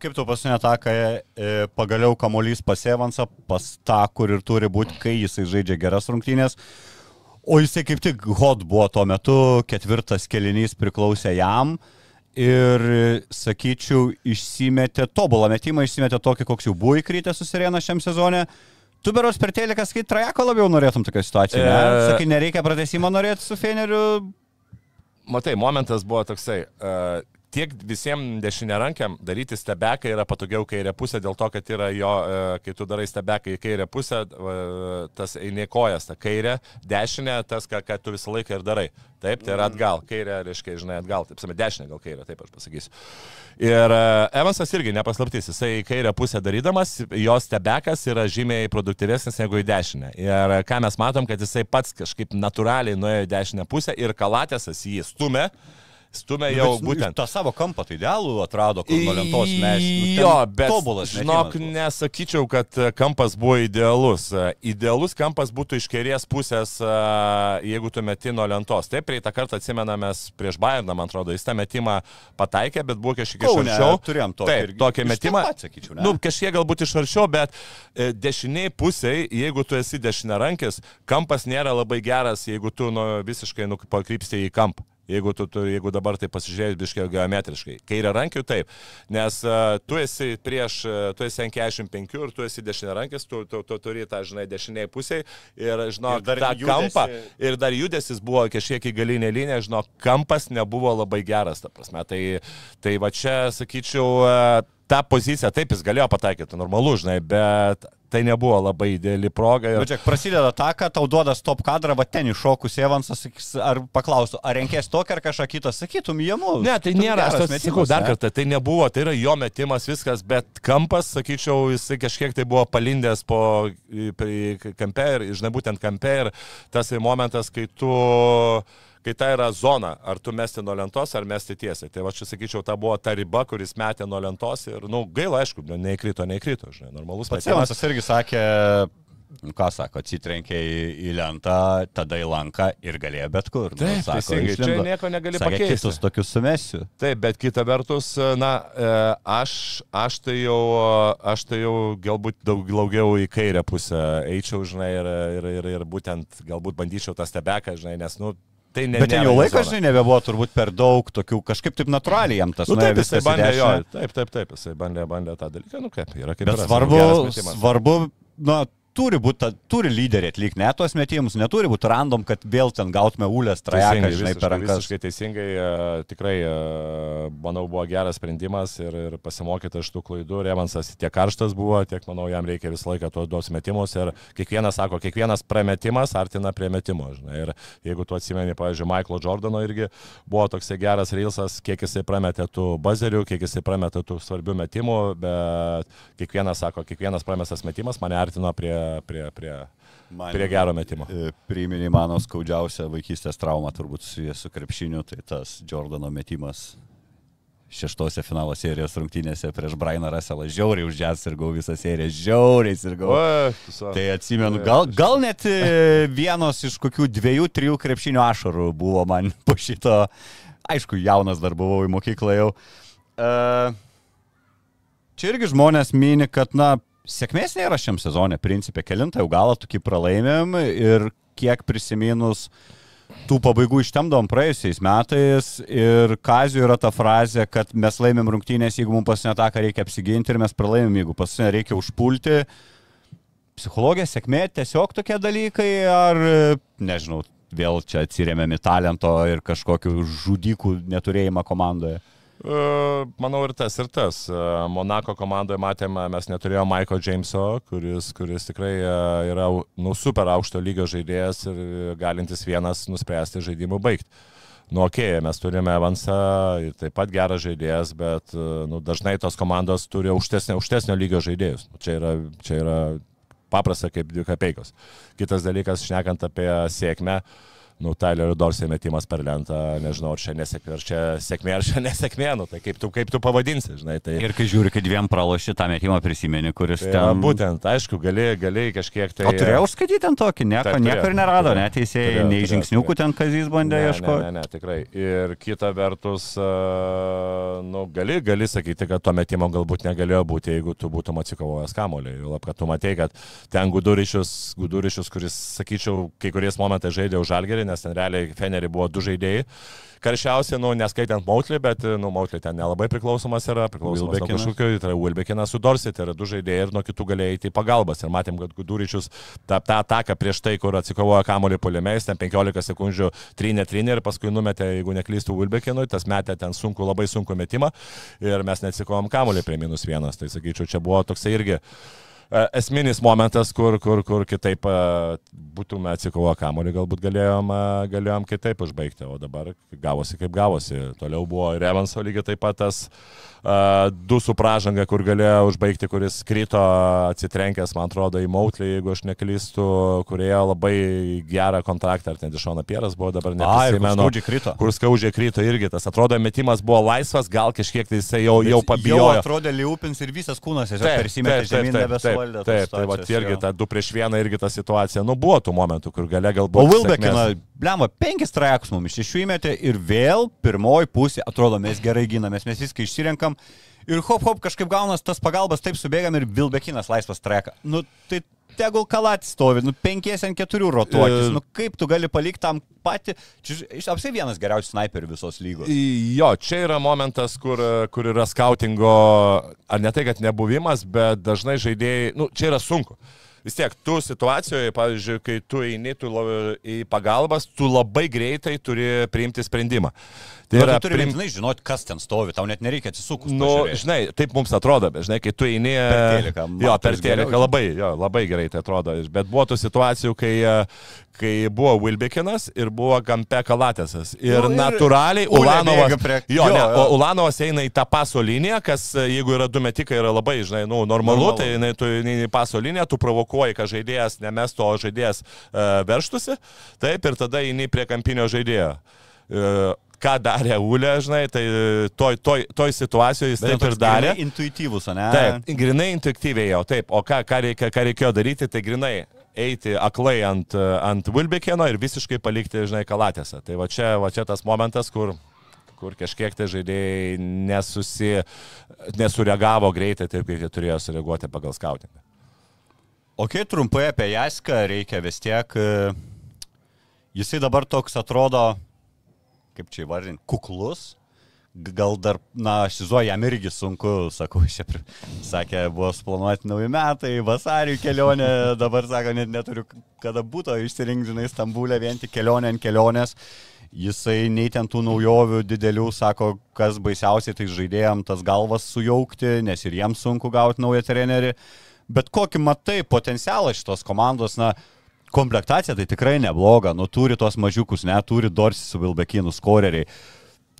Kaip tu pasinė kai e, pagaliau kamolys pas Evansą, pas tą, kur ir turi būti, kai jisai žaidžia geras rungtynės. O jisai kaip tik hot buvo tuo metu, ketvirtas kelinys priklausė jam. Ir, sakyčiau, išsimetė tobulą metimą, išsimetė tokį, koks jau buvo įkrytęs susirėna šiam sezonė. Tu beros per teliką skait trajeko labiau norėtum tokią situaciją. Ne? E- Sakai, nereikia pratesimo norėti su Feneriu. Matai, momentas buvo toksai. Uh, tiek visiems dešinėrankiam daryti stebeką yra patogiau kairė pusė, dėl to, kad yra jo, uh, kai tu darai stebeką į kairę pusę, tas eini kojas, ta kairė, dešinė, tas, ką, ką tu visą laiką ir darai. Taip, tai yra atgal, kairė, reiškia, žinai, atgal, taip, sakome, dešinė gal kairė, taip aš pasakysiu. Ir uh, Evansas irgi nepaslaptys, jisai į kairę pusę darydamas, jos stebekas yra žymiai produktyvesnis negu į dešinę. Ir ką mes matom, kad jisai pats kažkaip natūraliai nuėjo į dešinę pusę ir kalatėsas jį stumė. Stumė jau Bet, nu, būtent. tą savo kampą tai idealų atrado, kur nuo lentos mes. nu, Jo, bet tobulas žinok, nesakyčiau, kad e, kampas buvo idealus. E, Idealus kampas būtų iš kairės pusės, e, jeigu tu meti nuo lentos. Taip, praeitą kartą atsimenamės prieš Bayerną, man atrodo, jis tą metimą pataikė, bet buvo kažkiek iš arčiau. turėjom tokį Taip, tokį metimą. pat, sakyčiau, ne? nu, kažkiek galbūt iš arčiau, bet dešiniai pusiai, jeigu tu esi dešinėrankis, kampas nėra labai geras, jeigu tu nu, visiškai nu, pakrypsti į kampą. Jeigu, tu, tu, jeigu dabar tai pasižiūrėjai biškiai geometriškai. Kairė rankių taip, nes uh, tu esi prieš, uh, tu esi ant 45 ir tu esi dešinė rankis, tu, tu, tu turi tą, žinai, dešiniai pusiai ir, žinok, Ir dar tą judesį- kampą. Ir dar judesis buvo kažkiek į galinę liniją, žinok, kampas nebuvo labai geras, ta prasme. Tai, tai va čia, sakyčiau, uh, tą poziciją taip jis galėjo pataikyti, normalu, žinai, bet tai nebuvo labai ideali proga. Ir... čia prasideda ta, kad tau duoda stop kadrą, va ten iššokus Evansas, ar paklaustų, ar renkės tokį ar kažką kitą, sakytum, jėmu. Ne, tai nėra, aš tas sakau dar kartą, tai nebuvo, tai yra jo metimas viskas, bet kampas, sakyčiau, jisai kažkiek tai buvo palindęs po kampe ir, žinai, būtent kampe ir tas momentas, kai tu kai tai yra zona, ar tu mesti nuo lentos, ar mesti tiesiai. Tai va čia sakyčiau, ta buvo ta riba, kuris metė nuo lentos ir, na, nu, gaila, aišku, neįkrito, neįkrito, žinai, normalus Pats. Evansas irgi sakė, nu, ką sako, atsitrenkė į, į lentą, tada į lanką ir galėjo bet kur. Nu, Taip, sako, teisingai, čia nieko negali Sakė, pakeisti. kitus tokius sumesiu. Taip, bet kita vertus, na, e, aš, aš, tai jau, aš tai jau galbūt daug daugiau į kairę pusę eičiau, žinai, ir, ir, ir, ir būtent galbūt bandyčiau tą stebeką, žinai, nes, nu, tai ne. Bet ten jau laikas, žinai, nebebuvo turbūt per daug tokių, kažkaip taip natūraliai jam tas Nu, taip, jisai bandė, jo, taip, taip, taip, jisai bandė, bandė tą dalyką, nu kaip, yra kaip Bet yra, svarbu, svarbu, na, turi būti, turi lyderiai atlikti net tuos metimus, neturi būti random, kad vėl ten gautume ulės trajeką, žinai, visiškai- per rankas. Visiškai teisingai, e, tikrai, e, manau, buvo geras sprendimas ir, ir pasimokyti iš tų klaidų. Revansas tiek karštas buvo, tiek, manau, jam reikia visą laiką tuos duos metimus ir kiekvienas sako, kiekvienas prametimas artina prie metimo. Žinai. Ir jeigu tu atsimeni, pavyzdžiui, Michaelo Jordano irgi buvo toksai geras reilsas, kiek jisai prametė tų bazerių, kiek jisai prametė tų svarbių metimų, bet kiekvienas sako, kiekvienas pramestas metimas mane artino prie, prie, prie, Man- prie gero metimo. E, Priminė mano skaudžiausia vaikystės trauma turbūt su, su krepšiniu, tai tas Jordano metimas šeštose finalo serijos rungtynėse prieš Brainą Russellą. Žiauriai už jas ir gau visą seriją, žiauriai ir gau. Tai atsimenu, gal, gal net e, vienos iš kokių dviejų, trijų krepšinio ašarų buvo man po šito. Aišku, jaunas dar buvau į mokyklą jau. Uh, čia irgi žmonės mini, kad, na, sėkmės nėra šiam sezonė, principė, kelintą jau galą tokį pralaimėm ir kiek prisiminus tų pabaigų ištemdom praėjusiais metais ir Kazio yra ta frazė, kad mes laimėm rungtynės, jeigu mums pasinė ataką reikia apsiginti ir mes pralaimėm, jeigu pasinė reikia užpulti. Psichologija, sėkmė, tiesiog tokie dalykai, ar, nežinau, vėl čia atsiriamėm į talento ir kažkokių žudikų neturėjimą komandoje. E, Manau ir tas, ir tas. E, Monako komandoje matėme, mes neturėjome Michael Jameso, kuris, kuris tikrai e, yra nu, super aukšto lygio žaidėjas ir galintis vienas nuspręsti žaidimų baigti. Nu, okay, mes turime Evansą taip pat geras žaidėjas, bet nu, dažnai tos komandos turi aukštesnio, aukštesnio lygio žaidėjus. Nu, Čia yra, čia yra paprasta kaip dvi kapeikos. Kitas dalykas, šnekant apie sėkmę, nu, Tylerio Dorsey metimas per lentą, nežinau, ar čia nesėkmė, ar čia sėkmė, ar čia nesėkmė, nu, tai kaip tu, kaip tu pavadinsi, žinai. Tai, Ir kai žiūri, kad dviem praloši tą metimą prisimeni, kuris tai ten... ten... Būtent, aišku, gali, gali kažkiek tai... O turėjau užskaityti ant tokį, nieko, Taip, nieko ir nerado, neteisėjai, nei žingsniukų ten kazys bandė ieškoti. Ne, ne, ne, tikrai. Ir kita vertus, nu, gali, gali sakyti, kad to metimo galbūt negalėjo būti, jeigu tu būtum atsikovojęs kamolį. Lab, kad tu matei, kad ten gudurišius, gudurišius, kuris, sakyčiau, kai kuriais momentais žaidė už žalgerį, nes ten realiai Fenerį buvo du žaidėjai. Karščiausia, nu, neskaitant Mautlį, bet, nu, Mautlį ten nelabai priklausomas yra, priklausomas nuo kažkokio, tai yra Wilbekinas su Dorsi, tai yra du žaidėjai ir nuo kitų galėjo eiti į pagalbas. Ir matėm, kad Guduričius tą, tą ataką prieš tai, kur atsikovojo kamolį polimeis, ten 15 sekundžių trinė trinė ir paskui numetė, jeigu neklystų Wilbekinui, tas metė ten sunku, labai sunku metimą ir mes neatsikovom kamolį prie minus vienas. Tai sakyčiau, čia buvo toksai irgi esminis momentas, kur, kur, kur kitaip e, būtume atsikovoję kamolį, galbūt galėjom, e, galėjom kitaip užbaigti, o dabar gavosi kaip gavosi. Toliau buvo ir Evanso lygiai taip pat tas uh, du su pražanga, kur galėjo užbaigti, kuris krito atsitrenkęs, man atrodo, į Mautlį, jeigu aš neklystu, kurioje labai gerą kontaktą, ar ten Dišona Pieras buvo dabar Ai, kur neprisimenu. skaudžiai krito. Kur skaudžiai krito irgi tas. Atrodo, metimas buvo laisvas, gal kažkiek tai jisai jau, jau Jau pabijojo. atrodė liupins ir visas kūnas tiesiog persimetė žemyn, nebesuvaldė. Taip, tos tai va situacijos, irgi ta 2 prieš 1 irgi ta situacija. Nu, buvo tų momentų, kur gale O galbūt... Wilbekina, sėkmės- blema, penkis trajekus mums iš jų įmetė ir vėl pirmoji pusė, atrodo, mes gerai ginamės, mes viską išsirenkam ir hop hop kažkaip gaunas tas pagalbas, taip subėgam ir Wilbekinas laisvas trajeką. Nu, tai tegul kalat stovi, nu, penkies ant keturių rotuokis, E- nu, kaip tu gali palikti tam patį, iš apsiai vienas geriausių snaiperių visos lygos. Jo, čia yra momentas, kur, kur yra skautingo, ar ne tai, kad nebuvimas, bet dažnai žaidėjai, nu, čia yra sunku. Vis tiek, tu situacijoje, pavyzdžiui, kai tu eini tu į pagalbas, tu labai greitai turi priimti sprendimą. Tai yra tu turi priim- žinoti, kas ten stovi, tau net nereikia atsisukus. Nu, pažiūrėt. žinai, taip mums atrodo, bet žinai, kai tu eini... Per teliką, Jo, per teliką labai, jo, labai gerai tai atrodo. Bet buvo tų situacijų, kai, e, kai buvo Wilbekinas ir buvo Gampe Kalatėsas. Ir, Nu, ir natūraliai Ulė Ulanovas... prie- Jo, jo, ne, jo. Ulanovas eina į tą paso liniją, kas e, jeigu yra du metikai, yra labai, žinai, nu, normalu, Normalu. tai jinai, tu eini į paso liniją, tu provokuoji, kad žaidėjas nemestų, o žaidėjas uh, verštųsi. Taip, ir tada eini prie kampinio žaidėjo. Uh, ką darė Ulė, žinai, tai toj, toj, toj situacijoje jis Bet taip ir darė. Intuityvus, ne? Taip, grinai intuityviai jau, taip. O ką, ką, reikia, ką reikėjo daryti, tai grinai eiti aklai ant, ant Wilbekeno ir visiškai palikti, žinai, kalatėse. Tai va čia, va čia tas momentas, kur kur kažkiek tai žaidėjai nesusi, nesureagavo greitai taip, kaip jie turėjo sureaguoti pagal skautingą. O kai trumpai apie Jaską reikia vis tiek, e, jisai dabar toks atrodo, kaip čia įvardinti, kuklus, gal dar, na, aš įsivaizduoju, jam irgi sunku, sakau, čia, sakė, buvo suplanuoti nauji metai, vasarį kelionė, dabar sako, net neturiu kada būtų išsirinkti, žinai, Stambulė vien tik kelionė ant kelionės. Jisai nei ten tų naujovių didelių, sako, kas baisiausiai tai žaidėjom tas galvas sujaukti, nes ir jiems sunku gauti naują trenerį. Bet kokį matai potencialą šitos komandos, na, komplektacija tai tikrai nebloga, nu turi tos mažiukus, ne, turi Dorsi su Vilbekinu skoreriai.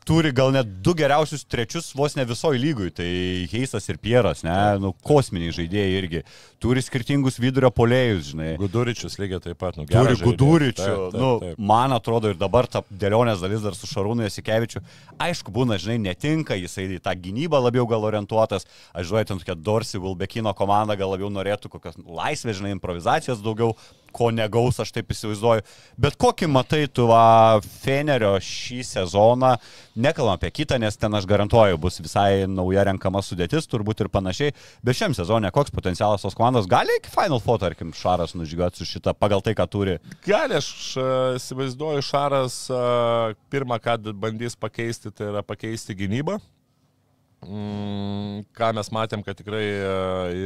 Turi gal net du geriausius trečius vos ne visoji lygui, tai Heisas ir Pieras, ne, nu kosminiai žaidėjai irgi. Turi skirtingus vidurio polėjus, žinai. Guduričius lygiai taip pat, nu, Turi guduričių. Nu, man atrodo ir dabar ta dėlionės dalis dar su Šarūnu Jasikevičiu. Aišku, būna, žinai, netinka, jisai į tą gynybą labiau gal orientuotas. Aš žinau, ten tokia Dorsi Vilbekino komanda gal labiau norėtų kokios laisvės, žinai, improvizacijos daugiau, ko negaus, aš taip įsivaizduoju. Bet kokį matai tu va, Fenerio šį sezoną, nekalbam apie kitą, nes ten aš garantuoju, bus visai nauja renkama sudėtis, turbūt ir panašiai. Bet šiam sezonė koks potencialas tos komandos gali iki Final Four, tarkim, Šaras nužygiuoti su šitą pagal tai, ką turi. Gali, aš e, įsivaizduoju, Šaras e, pirmą, ką bandys pakeisti, tai yra pakeisti gynybą. Mm, ką mes matėm, kad tikrai e,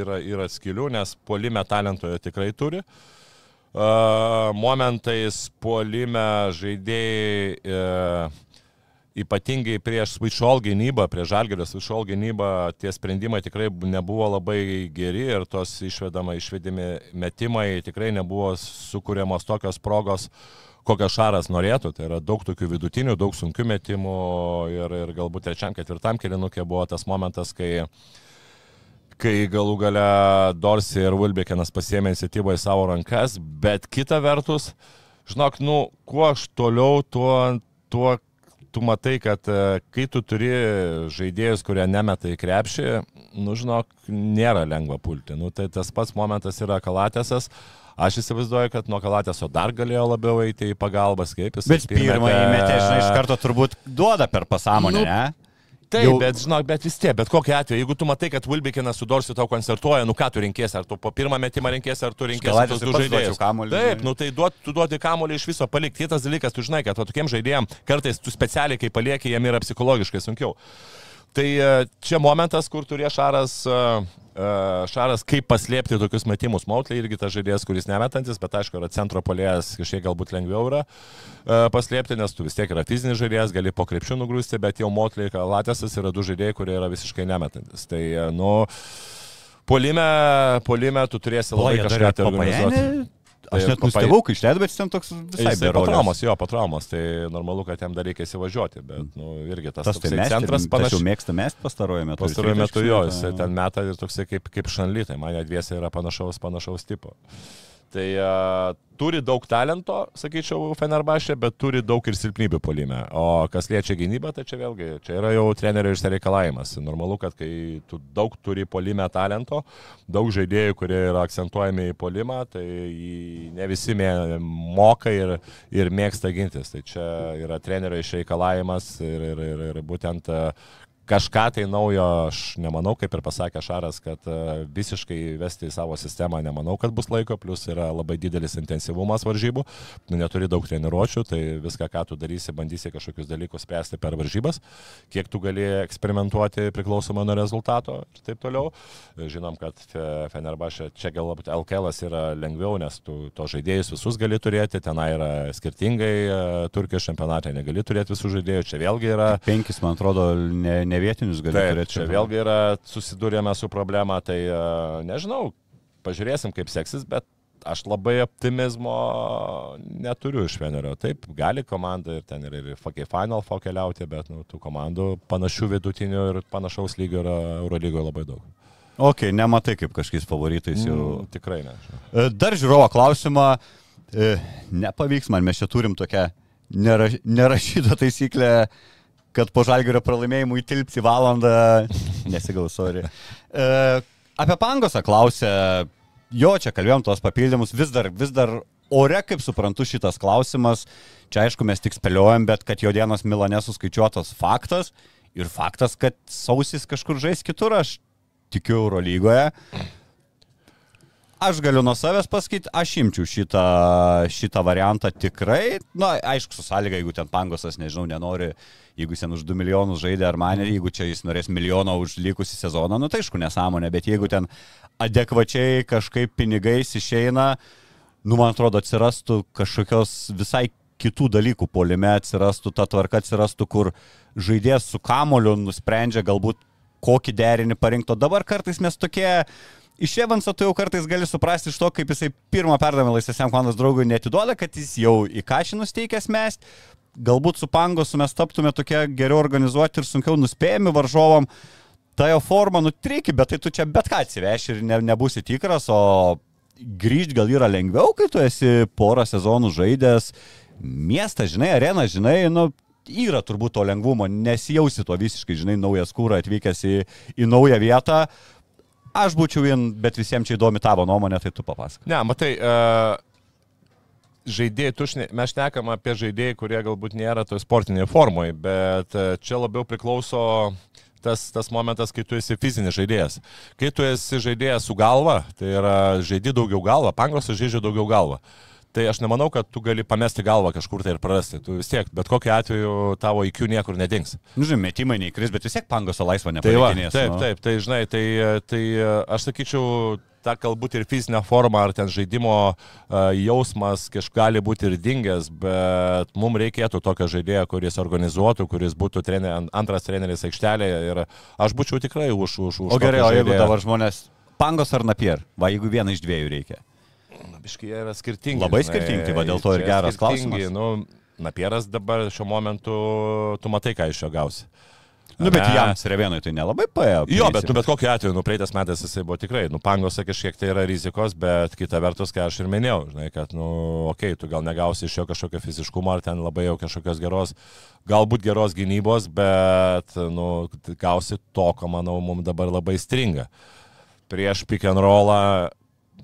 yra, yra skilių, nes polime talentoje tikrai turi. E, Momentais polime žaidėjai e, ypatingai prieš Switchall gynybą, prieš Žalgerio Switchall gynybą, tie sprendimai tikrai nebuvo labai geri ir tos išvedama, išvedimi metimai tikrai nebuvo sukūriamos tokios progos, kokias Šaras norėtų. Tai yra daug tokių vidutinių, daug sunkių metimų ir, ir galbūt trečiam, ketvirtam kilinukė buvo tas momentas, kai kai galų gale Dorsi ir Wilbekinas pasėmė iniciatyvą į savo rankas, bet kita vertus, žinok, nu, kuo aš toliau, tuo, tuo tu matai, kad e, kai tu turi žaidėjus, kurie nemeta į krepšį, nu, žinok, nėra lengva pulti. Nu, tai tas pats momentas yra kalatėsas. Aš įsivaizduoju, kad nuo kalatėso dar galėjo labiau eiti į pagalbas, kaip jis. Bet pirmą įmetė, žinai, iš karto turbūt duoda per pasąmonę, Nu, ne? Taip, Jau- bet žinok, bet vis tiek, bet kokiu atveju, jeigu tu matai, kad Wilbekinas su Dorsiu tau koncertuoja, nu ką tu rinkėsi, ar tu po pirmą metimą rinkėsi, ar tu tos ir du žaidėjus. Taip, nu tai duot, tu duoti kamuolį iš viso palikti. Kitas dalykas, tu žinai, kad va tokiem žaidėjim kartais tu specialiai, kai palieki, jiem yra psichologiškai sunkiau. Tai e, čia momentas, kur turėjo Šaras, e, e, Šaras kaip paslėpti tokius metimus. Mautlė irgi tas žaidėjas, kuris nemetantis, bet aišku, yra centro polėjas, kažkiek galbūt lengviau yra paslėpti, nes tu vis tiek yra fizinis žaidėjas, gali po krepšių nugrūsti, bet jau Mautlė ir Latėsas yra du žaidėjai, kurie yra visiškai nemetantis. Tai, nu, polime, polime tu turėsi labai kažką tai organizuoti. Aš Tai net Papai- nustebau, kai išleido, bet jis ten toks visai berolis. traumos, jo, po traumos, tai normalu, kad jam dar reikia įsivažiuoti, bet, nu, irgi tas, Tas tai toksai mes, centras panašiai. panašiai. mėgsta mest pastaruoju metu. Pastaruoju Jisai metu jo, jisai ten meta ir toksai kaip, kaip šanlytai, mane dviesiai yra panašaus, panašaus tipo. Tai uh, turi daug talento, sakyčiau, Fenerbašė, bet turi daug ir silpnybių polime. O kas liečia gynybą, tai čia vėlgi, čia yra jau trenerio išsireikalavimas. Normalu, kad kai tu daug turi polime talento, daug žaidėjų, kurie yra akcentuojami į polimą, tai ne visi mė, moka ir, ir mėgsta gintis. Tai čia yra trenerio išreikalavimas ir, ir, ir, ir būtent uh, kažką tai naujo, aš nemanau, kaip ir pasakė Šaras, kad e, visiškai vesti į savo sistemą nemanau, kad bus laiko, plus yra labai didelis intensyvumas varžybų, tu neturi daug treniruočių, tai viską, ką tu darysi, bandysi kažkokius dalykus spręsti per varžybas, kiek tu gali eksperimentuoti priklausomai nuo rezultato ir taip toliau. Žinom, kad Fe- Fenerbahce čia galbūt LKL yra lengviau, nes tu to žaidėjus visus gali turėti, tenai yra skirtingai, e, Turkijos čempionate negali turėti visų žaidėjų, čia vėlgi yra Penkis, man atrodo, ne, ne vietinius gali Taip, turėti. čia vėlgi yra susidūrėme su problema, tai e, nežinau, pažiūrėsim kaip seksis, bet aš labai optimizmo neturiu iš Venerio. Taip, gali komanda ir ten ir, ir Fokai Final Four keliauti, bet nu, tų komandų panašių vidutinių ir panašaus lygio yra Eurolygoje labai daug. Ok, nematai kaip kažkokiais favoritais jau. Mm, tikrai ne. E, Dar žiūrovo klausimą. E, Nepavyks man, mes čia turim tokią neraš, nerašytą taisyklę, kad po žalgerio pralaimėjimų įtilpsi valandą. Nesigaus, sorry. E, Apie pangosą klausė, jo čia kalbėjom tuos papildymus, vis dar, vis dar ore, kaip suprantu, šitas klausimas. Čia aišku, mes tik spėliojam, bet kad jo dienos Milane suskaičiuotas faktas. Ir faktas, kad sausis kažkur žais kitur, aš tikiu Eurolygoje. Aš galiu nuo savęs pasakyti, aš imčiau šitą, šitą variantą tikrai. Na, aišku, su sąlyga, jeigu ten pangosas, nežinau, nenori, jeigu jis ten už 2 milijonus žaidė ar mane, jeigu čia jis norės milijoną už likusį sezoną, nu tai aišku, nesąmonė, bet jeigu ten adekvačiai kažkaip pinigais išeina, nu, man atrodo, atsirastų kažkokios visai kitų dalykų polime, atsirastų ta tvarka, atsirastų, kur žaidėjas su kamoliu nusprendžia galbūt kokį derinį parinkto. Dabar kartais mes tokie Iš Evanso tu jau kartais gali suprasti iš to, kaip jisai pirmą perdavimą laisvėsiam komandos draugui netiduoda, kad jis jau į kažį nusteikęs mest. Galbūt su Pangosu mes taptume tokie geriau organizuoti ir sunkiau nuspėjami varžovom. Ta jo forma nutriki, bet tai tu čia bet ką atsiveši ir ne, nebūsi tikras, o grįžti gal yra lengviau, kai tu esi porą sezonų žaidęs. Miestą, žinai, areną, žinai, nu, yra turbūt to lengvumo, nesijausi to visiškai, žinai, naujas kūra atvykęs į, į naują vietą. Aš būčiau vien, bet visiems čia įdomi tavo nuomonė, tai tu papasakok. Ne, matai, uh, žaidėjai, šne, mes šnekam apie žaidėjai, kurie galbūt nėra toje sportinėje formoje, bet uh, čia labiau priklauso tas, tas momentas, kai tu esi fizinis žaidėjas. Kai tu esi žaidėjas su galva, tai yra žaidži daugiau galvą, pangosas žaidžia daugiau galvą. Uh, tai aš nemanau, kad tu gali pamesti galvą kažkur tai ir prarasti. Tu vis tiek, bet kokiu atveju tavo IQ niekur nedings. Nu, žinai, metimai neįkris, bet vis tiek pangoso laisvą Tai va, nepalikinės. taip, taip, tai žinai, tai, tai aš sakyčiau, ta galbūt ir fizinė forma ar ten žaidimo jausmas kažkaip gali būti ir dingęs, bet mums reikėtų tokio žaidėjo, kuris organizuotų, kuris būtų trener, antras treneris aikštelėje ir aš būčiau tikrai už. už, už O gerai, o jeigu dabar žmonės pangos ar napier, va jeigu vieną iš dviejų reikia. Biškai jie yra skirtingi. Labai žinai, skirtingi, va dėl to ir geras klausimas. Nu, Napieras dabar šiuo momentu, tu matai, ką iš jo gausi. Nu, bet jam Srevenui tai nelabai paėjo. Jo, bet, nu, bet kokiu atveju, nu, praeitais metais jisai buvo tikrai, nu, pangose kažkiek tai yra rizikos, bet kita vertus, ką aš ir minėjau, žinai, kad, nu, okei, okay, tu gal negausi iš jo kažkokio fiziškumo ar ten labai jau kažkokios geros, galbūt geros gynybos, bet, nu, gausi to, ko, manau, mums dabar labai stringa. Prieš pick and rollą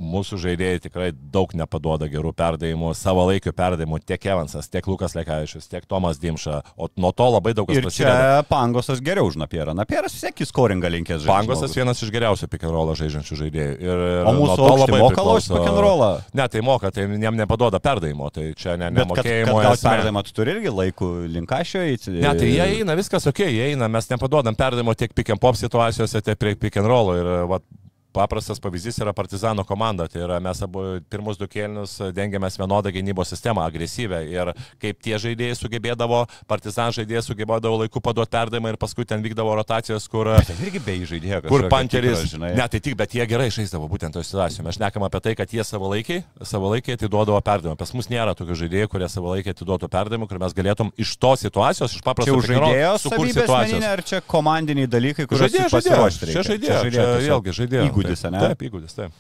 mūsų žaidėjai tikrai daug nepaduoda gerų perdavimų, savo laikių perdavimų, tiek Evansas, tiek Lukas Lekavičius, tiek Tomas Dimša, o nuo to labai daug kas prasideda. čia pangosas geriau už napierą. Napieras į skoringą linkęs žaidėjas. Pangosas vienas iš geriausių rollą žaidžiančių žaidėjų. Ir, O mūsų labai moka laužti rollą? Ne, tai moka, tai jam nepadoda perdavimo, tai čia ne, Bet kad, kad nemokėjimo. esmė. perdavimą, tu turi irgi laikų linkašio į... Ne, tai jie eina, viskas ok, jie eina, mes nepaduodam perdavimo tiek pick and pop situacijose, tiek prie pick and roll. Ir vat, paprastas pavyzdys yra Partizano komanda. Tai yra mes abu pirmus du kėlinius dengiamės vienodą gynybos sistemą, agresyvę. Ir kaip tie žaidėjai sugebėdavo, Partizan žaidėjai sugebėdavo laiku paduoti perdavimą ir paskui ten vykdavo rotacijos, kur... Tai irgi be žaidėjo. Kur kažkokio panteris, ne, tai tik, bet jie gerai žaisdavo būtent toje situacijoje. Mes šnekam apie tai, kad jie savo laikiai, savo laikiai atiduodavo perdavimą. Pas mus nėra tokių žaidėjų, kurie savo laikiai atiduotų perdavimą, kur mes galėtum iš tos situacijos, iš paprasto žaidėjo sukurti meninė, ar čia komandiniai dalykai, tu žaidėjo, pasiruošti čia žaidėjo, čia vėlgi žaidėjo. Įgūdis, ne? Taip, įgūdis, taip.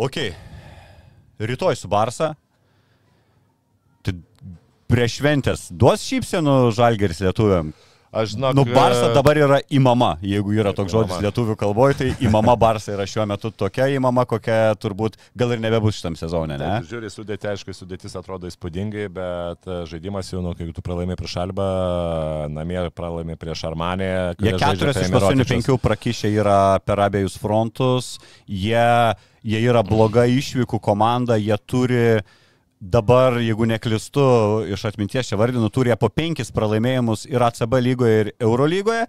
Ok. Rytoj su Barsa. Tai prieš šventės duos šypsenų žalgeris lietuviam. Aš žinau, Nu, Barsa dabar yra įmama, jeigu yra toks žodis Įmama. lietuvių kalboje, tai įmama Barsa yra šiuo metu tokia įmama, kokia turbūt gal ir nebebus šitam sezone, ne? Taip, žiūri, sudėti, aišku, sudėtis atrodo įspūdingai, bet e, žaidimas jau, nu, kai tu pralaimė prieš Alba, namie pralaimė prieš Armanę. Jie keturias iš paskutinių penkių prakišę yra per abiejus frontus, jie, jie yra bloga išvykų komanda, jie turi dabar, jeigu neklistu, iš atminties čia vardinu, turi po penkis pralaimėjimus ir ACB lygoje, ir Euro lygoje.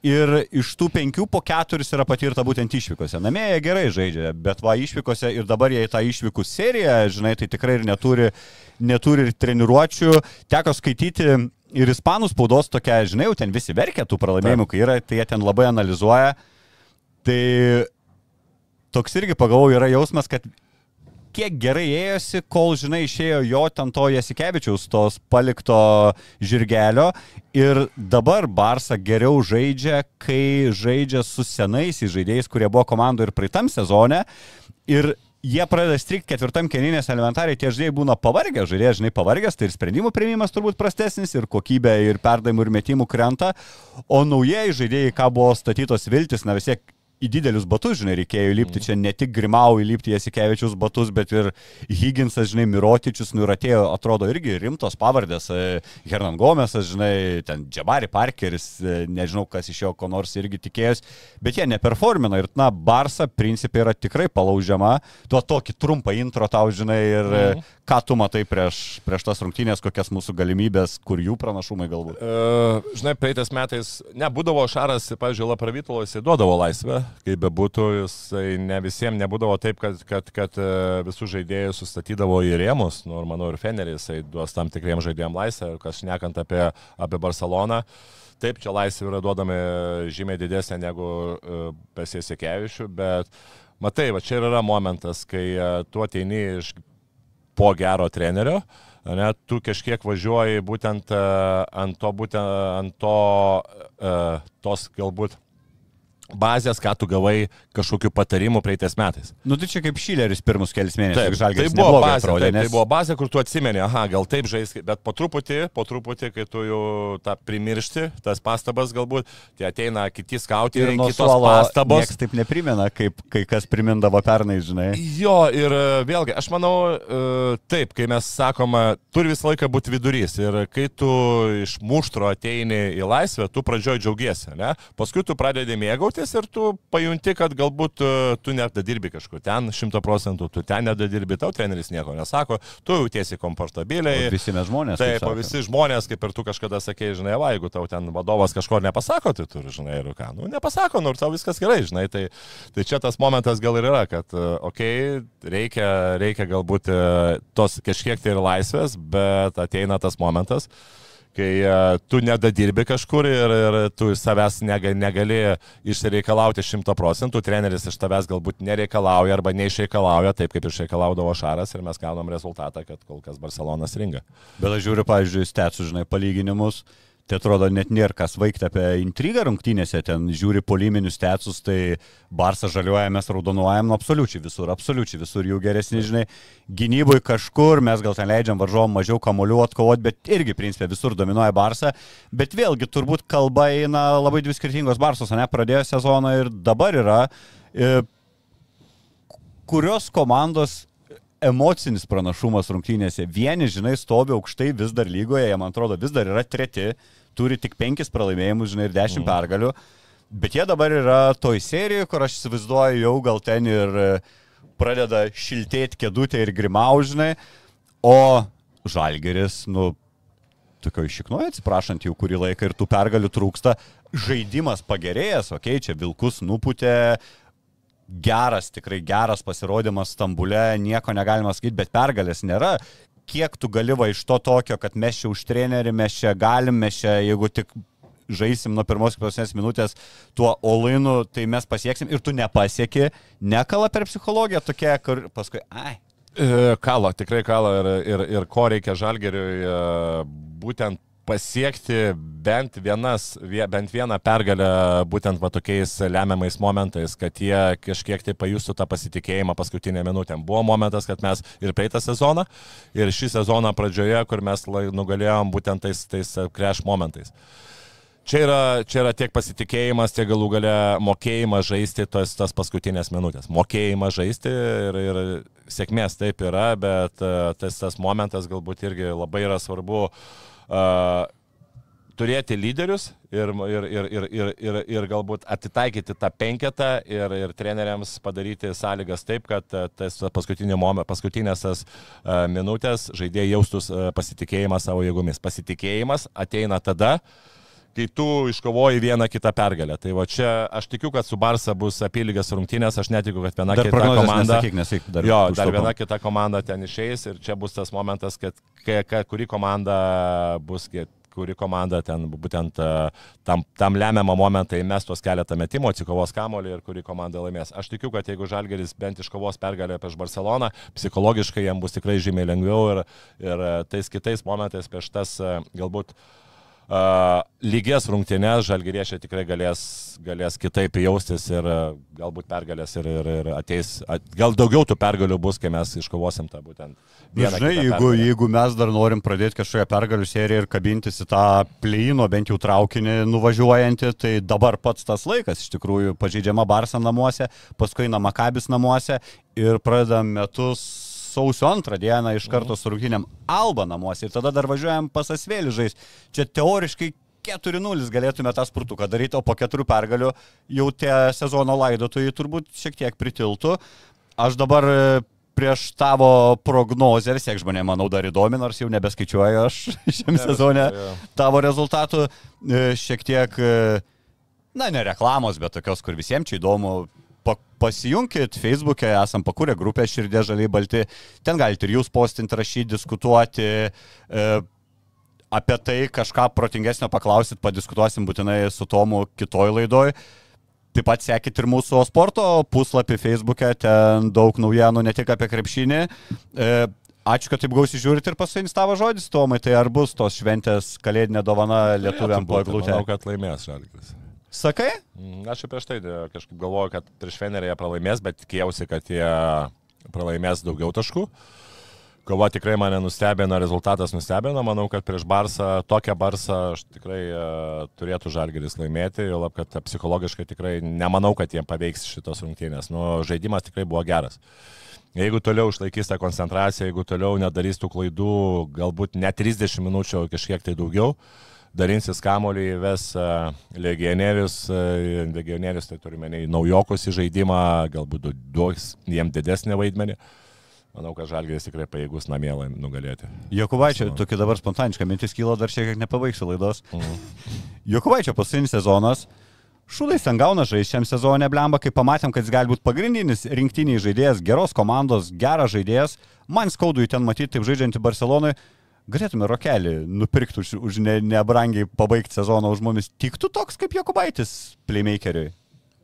Ir iš tų penkių po keturis yra patirta būtent išvykose. Namie jie gerai žaidžia, bet va išvykose ir dabar jie į tą išvykų seriją, žinai, tai tikrai ir neturi, neturi ir treniruočių. Teko skaityti ir ispanų spaudos tokia, žinai, jau ten visi verkia tų pralaimėjimų, kai yra, tai jie ten labai analizuoja. Tai toks irgi pagalvoju yra jausmas, kad kiek gerai ėjosi, kol, žinai, išėjo jo ten to Jasikevičiaus, tos palikto žirgelio. Ir dabar Barsa geriau žaidžia, kai žaidžia su senais žaidėjais, kurie buvo komandoje ir praeitam sezone. Ir jie pradeda strikti ketvirtam keninės elementariai, tie žaidėjai būna pavargę, žaidėjas, žinai, pavargęs, tai ir sprendimų prieimimas turbūt prastesnis, ir kokybė, ir perdavimų, ir metimų krenta. O naujieji žaidėjai, ką buvo statytos viltis, na vis tiek į didelius batus, žinai, reikėjo įlipti, čia ne tik Grimau įlipti Jasikevičius batus, bet ir Higginsas, žinai, Mirotičius, nu ir atėjo, atrodo, irgi rimtos pavardės, e, Hernan Gomesas, žinai, ten Džabari Parkeris, e, nežinau, kas iš jo ko nors irgi tikėjos, bet jie neperformina ir, na, Barsa principai yra tikrai palaužiama, tuo tokį trumpą intro tau, žinai, ir mhm. ką tu matai prieš, prieš tas rungtynės, kokias mūsų galimybės, kur jų pranašumai galbūt. Uh, žinai, praeitais metais nebūdavo Šaras, pavyzdžiui, Lapravitolo, jis duodavo laisvę kaip bebūtų, jisai ne visiems nebūdavo taip, kad, kad, kad e, visus žaidėjus sustatydavo į rėmus, nu, ir manau, ir Fenerį jisai duos tam tikriem žaidėjim laisvę, kas šnekant apie, apie Barceloną. Taip, čia laisvė yra duodami žymiai didesnė negu e, Pesėsiekevičių, bet matai, va čia yra momentas, kai uh, tu ateini iš po gero trenerio, ne, tu kažkiek važiuoji būtent ant to, būtent ant to, tos galbūt bazės, ką tu gavai kažkokiu patarimu praeitais metais. Nu tai čia kaip Šileris pirmus kelias mėnesius. Taip, tai buvo bazė, atrodė, taip, nes... tai buvo bazė, kur tu atsimeni, aha, gal taip žais, bet po truputį, po truputį, kai tu jau tą primiršti, tas pastabas galbūt, tai ateina kiti skauti ir kitos pastabos. Niekas taip neprimena, kaip kai kas primindavo pernai, žinai. Jo, ir e, vėlgi, aš manau, e, taip, kai mes sakoma, turi visą laiką būti vidurys ir kai tu iš muštro ateini į laisvę, tu pradžioj džiaugiesi, ne? Paskui tu pradedi mėgautis ir tu pajunti, kad galbūt e, tu nedadirbi kažkur ten šimta procentų, tu ten nedadirbi, tau treneris nieko nesako, tu jautiesi komfortabiliai. O visi mes žmonės. Taip, o visi žmonės, kaip ir tu kažkada sakėjai, žinai, va, jeigu tau ten vadovas kažko nepasako, tai turi, žinai, ir ką, nu, nepasako, nors tau viskas gerai, žinai, tai, tai čia tas momentas gal ir yra, kad, okei, okay, reikia, reikia galbūt e, tos kažkiek tai ir laisvės, bet ateina tas momentas, kai uh, tu nedadirbi kažkur ir, ir tu iš savęs nega, negali išsireikalauti šimto procentų, treneris iš tavęs galbūt nereikalauja arba neišreikalauja taip, kaip išreikalaudavo Šaras ir mes gaunam rezultatą, kad kol kas Barcelonas ringa. Bet aš žiūriu, pavyzdžiui, stetsų, žinai, palyginimus. Tai atrodo net nėra kas vaikti apie intrigą rungtynėse, ten žiūri poliminius tecus, tai Barsą žaliuoja, mes raudonuojam, nu absoliučiai visur, absoliučiai visur jų geresni, žinai, gynybui kažkur, mes gal ten leidžiam varžovom mažiau kamolių atkovoti, bet irgi principė visur dominuoja Barsą, bet vėlgi turbūt kalba eina labai dvi skirtingos Barsos, ne, pradėjo sezoną ir dabar yra, e, kurios komandos emocinis pranašumas rungtynėse. Vieni, žinai, stovi aukštai vis dar lygoje, jie, man atrodo, vis dar yra treti, turi tik penkis pralaimėjimus, žinai, ir dešimt mm. pergalių. Bet jie dabar yra toj serijoje, kur aš įsivaizduoju, jau gal ten ir e, pradeda šiltėti kėdutė ir grimaužinai, o Žalgeris, nu, tokio išiknoja, atsiprašant, jau kurį laiką ir tų pergalių trūksta, žaidimas pagerėjęs, okei, okay, čia vilkus nuputė, geras, tikrai geras pasirodymas Stambule, nieko negalima sakyti, bet pergalės nėra kiek tu gali va iš to tokio, kad mes čia už trenerį, mes čia galim, mes čia, jeigu tik žaisim nuo pirmos iki paskutinės minutės tuo olainu, tai mes pasieksim ir tu nepasieki, nekala per psichologiją tokia, kur paskui, ai. E, kala, tikrai kala ir, ir, ir ko reikia žalgeriui, e, būtent pasiekti bent, vienas, bent vieną pergalę būtent va tokiais lemiamais momentais, kad jie kažkiek tai pajustų tą pasitikėjimą paskutinę minutę. Buvo momentas, kad mes ir praeitą sezoną, ir šį sezoną pradžioje, kur mes nugalėjom būtent tais, tais crash momentais. Čia yra, čia yra tiek pasitikėjimas, tiek galų gale mokėjimas žaisti tas, tas paskutinės minutės. Mokėjimas žaisti ir, ir sėkmės taip yra, bet tas, tas momentas galbūt irgi labai yra svarbu uh, uh, turėti lyderius ir, ir, ir, ir, ir, ir, ir galbūt atitaikyti tą penketą ir, ir treneriams padaryti sąlygas taip, kad tas paskutinės tas uh, minutės žaidėjai jaustus uh, pasitikėjimą savo jėgomis. Pasitikėjimas ateina tada, kai tu iškovoji vieną kitą pergalę. Tai va čia aš tikiu, kad su Barsa bus apylygės rungtynės, aš netikiu, kad viena dar kita komanda... Nesakyk, nesakyk, dar jo, dar viena kita komanda ten išeis ir čia bus tas momentas, kad kai, kai, kuri komanda bus kuri komanda ten būtent tam, tam lemiamą momentą įmes tuos keletą metimų, atsikovos kamolį ir kuri komanda laimės. Aš tikiu, kad jeigu Žalgeris bent iškovos pergalę prieš Barceloną, psichologiškai jam bus tikrai žymiai lengviau ir, ir tais kitais momentais prieš tas galbūt uh, uh, lygias rungtynės žalgyriešiai tikrai galės, galės kitaip jaustis ir uh, galbūt pergalės ir, ir, ir ateis, at, gal daugiau tų pergalių bus, kai mes iškovosim tą būtent. Žinai, jeigu, jeigu mes dar norim pradėti kažkokią pergalių seriją ir kabintis į tą pleino, bent jau traukinį nuvažiuojantį, tai dabar pats tas laikas, iš tikrųjų, pažeidžiama Barsa namuose, paskui eina Makabis namuose ir pradedam metus sausio antrą dieną iš karto su rungtynėm Alba namuose ir tada dar važiuojam pas Asvėlį žais. Čia teoriškai 4-0 galėtume tą spurtuką daryti, o po keturių pergalių jau tie sezono laidotojai turbūt šiek tiek pritiltų. Aš dabar e, prieš tavo prognozę, vis tiek žmonė, manau, dar įdomi, nors jau nebeskaičiuoju aš šiam Ne, sezone jo. tavo rezultatų, e, šiek tiek, e, na, ne reklamos, bet tokios, kur visiems čia įdomu. Pa, pasijunkit Facebook'e, esam pakūrę grupę Širdė Žaliai Balti, ten galite ir jūs postinti, rašyti, diskutuoti. E, apie tai kažką protingesnio paklausit, padiskutuosim būtinai su Tomu kitoj laidoj. Taip pat sekit ir mūsų sporto puslapį Facebook'e, ten daug naujienų ne tik apie krepšinį. E, ačiū, kad taip gausiai žiūrit ir paskutinis tavo žodis, Tomai, tai ar bus tos šventės kalėdinė dovana lietuviam po eglutę? Manau, kad laimės žalgris. Sakai? Mm, Aš jau prieš tai e, kažkaip galvoju, kad prieš Fenerį jie pralaimės, bet tikėjausi, kad jie pralaimės daugiau taškų. Kova tikrai mane nustebino, rezultatas nustebino. Manau, kad prieš Barsą, tokią Barsą aš tikrai uh, turėtų Žalgeris laimėti, jo lab, kad psichologiškai tikrai nemanau, kad jiem paveiks šitos rungtynės. Nu, žaidimas tikrai buvo geras. Jeigu toliau išlaikys tą koncentraciją, jeigu toliau nedarys tų klaidų, galbūt ne 30 minučių, kažkiek tai daugiau, darinsis kamolį, ves uh, legionierius, uh, legionierius tai turime naujokus į žaidimą, galbūt du- duos jiem didesnį vaidmenį. Manau, kad Žalgeris tikrai pajėgus namie nugalėti. Jokubaičio, tokia dabar spontaniška mintis kyla, dar šiek tiek nepabaigsiu laidos. Jokubaičio paskutinis sezonas. Šūdais ten gauna žaisti šiam sezonė, blemba, kai pamatėm, kad jis gali būti pagrindinis rinktiniai žaidėjas, geros komandos, geras žaidėjas. Man skaudu jį ten matyti, taip žaidžiantį Barcelonui. Galėtume rokelį nupirkti už, už ne, nebrangiai pabaigti sezoną už mumis. Tiktų toks kaip Jokubaitis playmakeriui.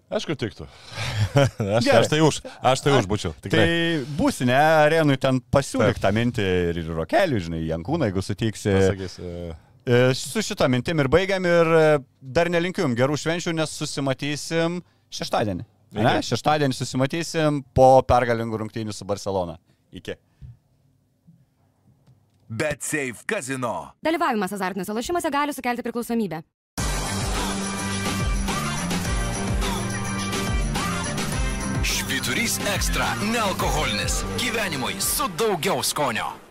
Aišku, tiktų. aš, Gerai. aš tai už, aš tai už būčiau. Tikrai. Tai būsi, ne, arenui ten pasiūlyk tą mintį ir ir rokelių, žinai, Jankūną, jeigu sutiksi. Pasakys, E, Su šitą mintim ir baigiam ir e, dar nelinkiu jums gerų švenčių, nes susimatysim šeštadienį. Ne? Šeštadienį susimatysim po pergalingų rungtynių su Barcelona. Iki. Bet Safe Casino. Dalyvavimas azartiniuose lošimuose gali sukelti priklausomybę. Švyturys ekstra - nealkoholinis. Gyvenimui su daugiau skonio.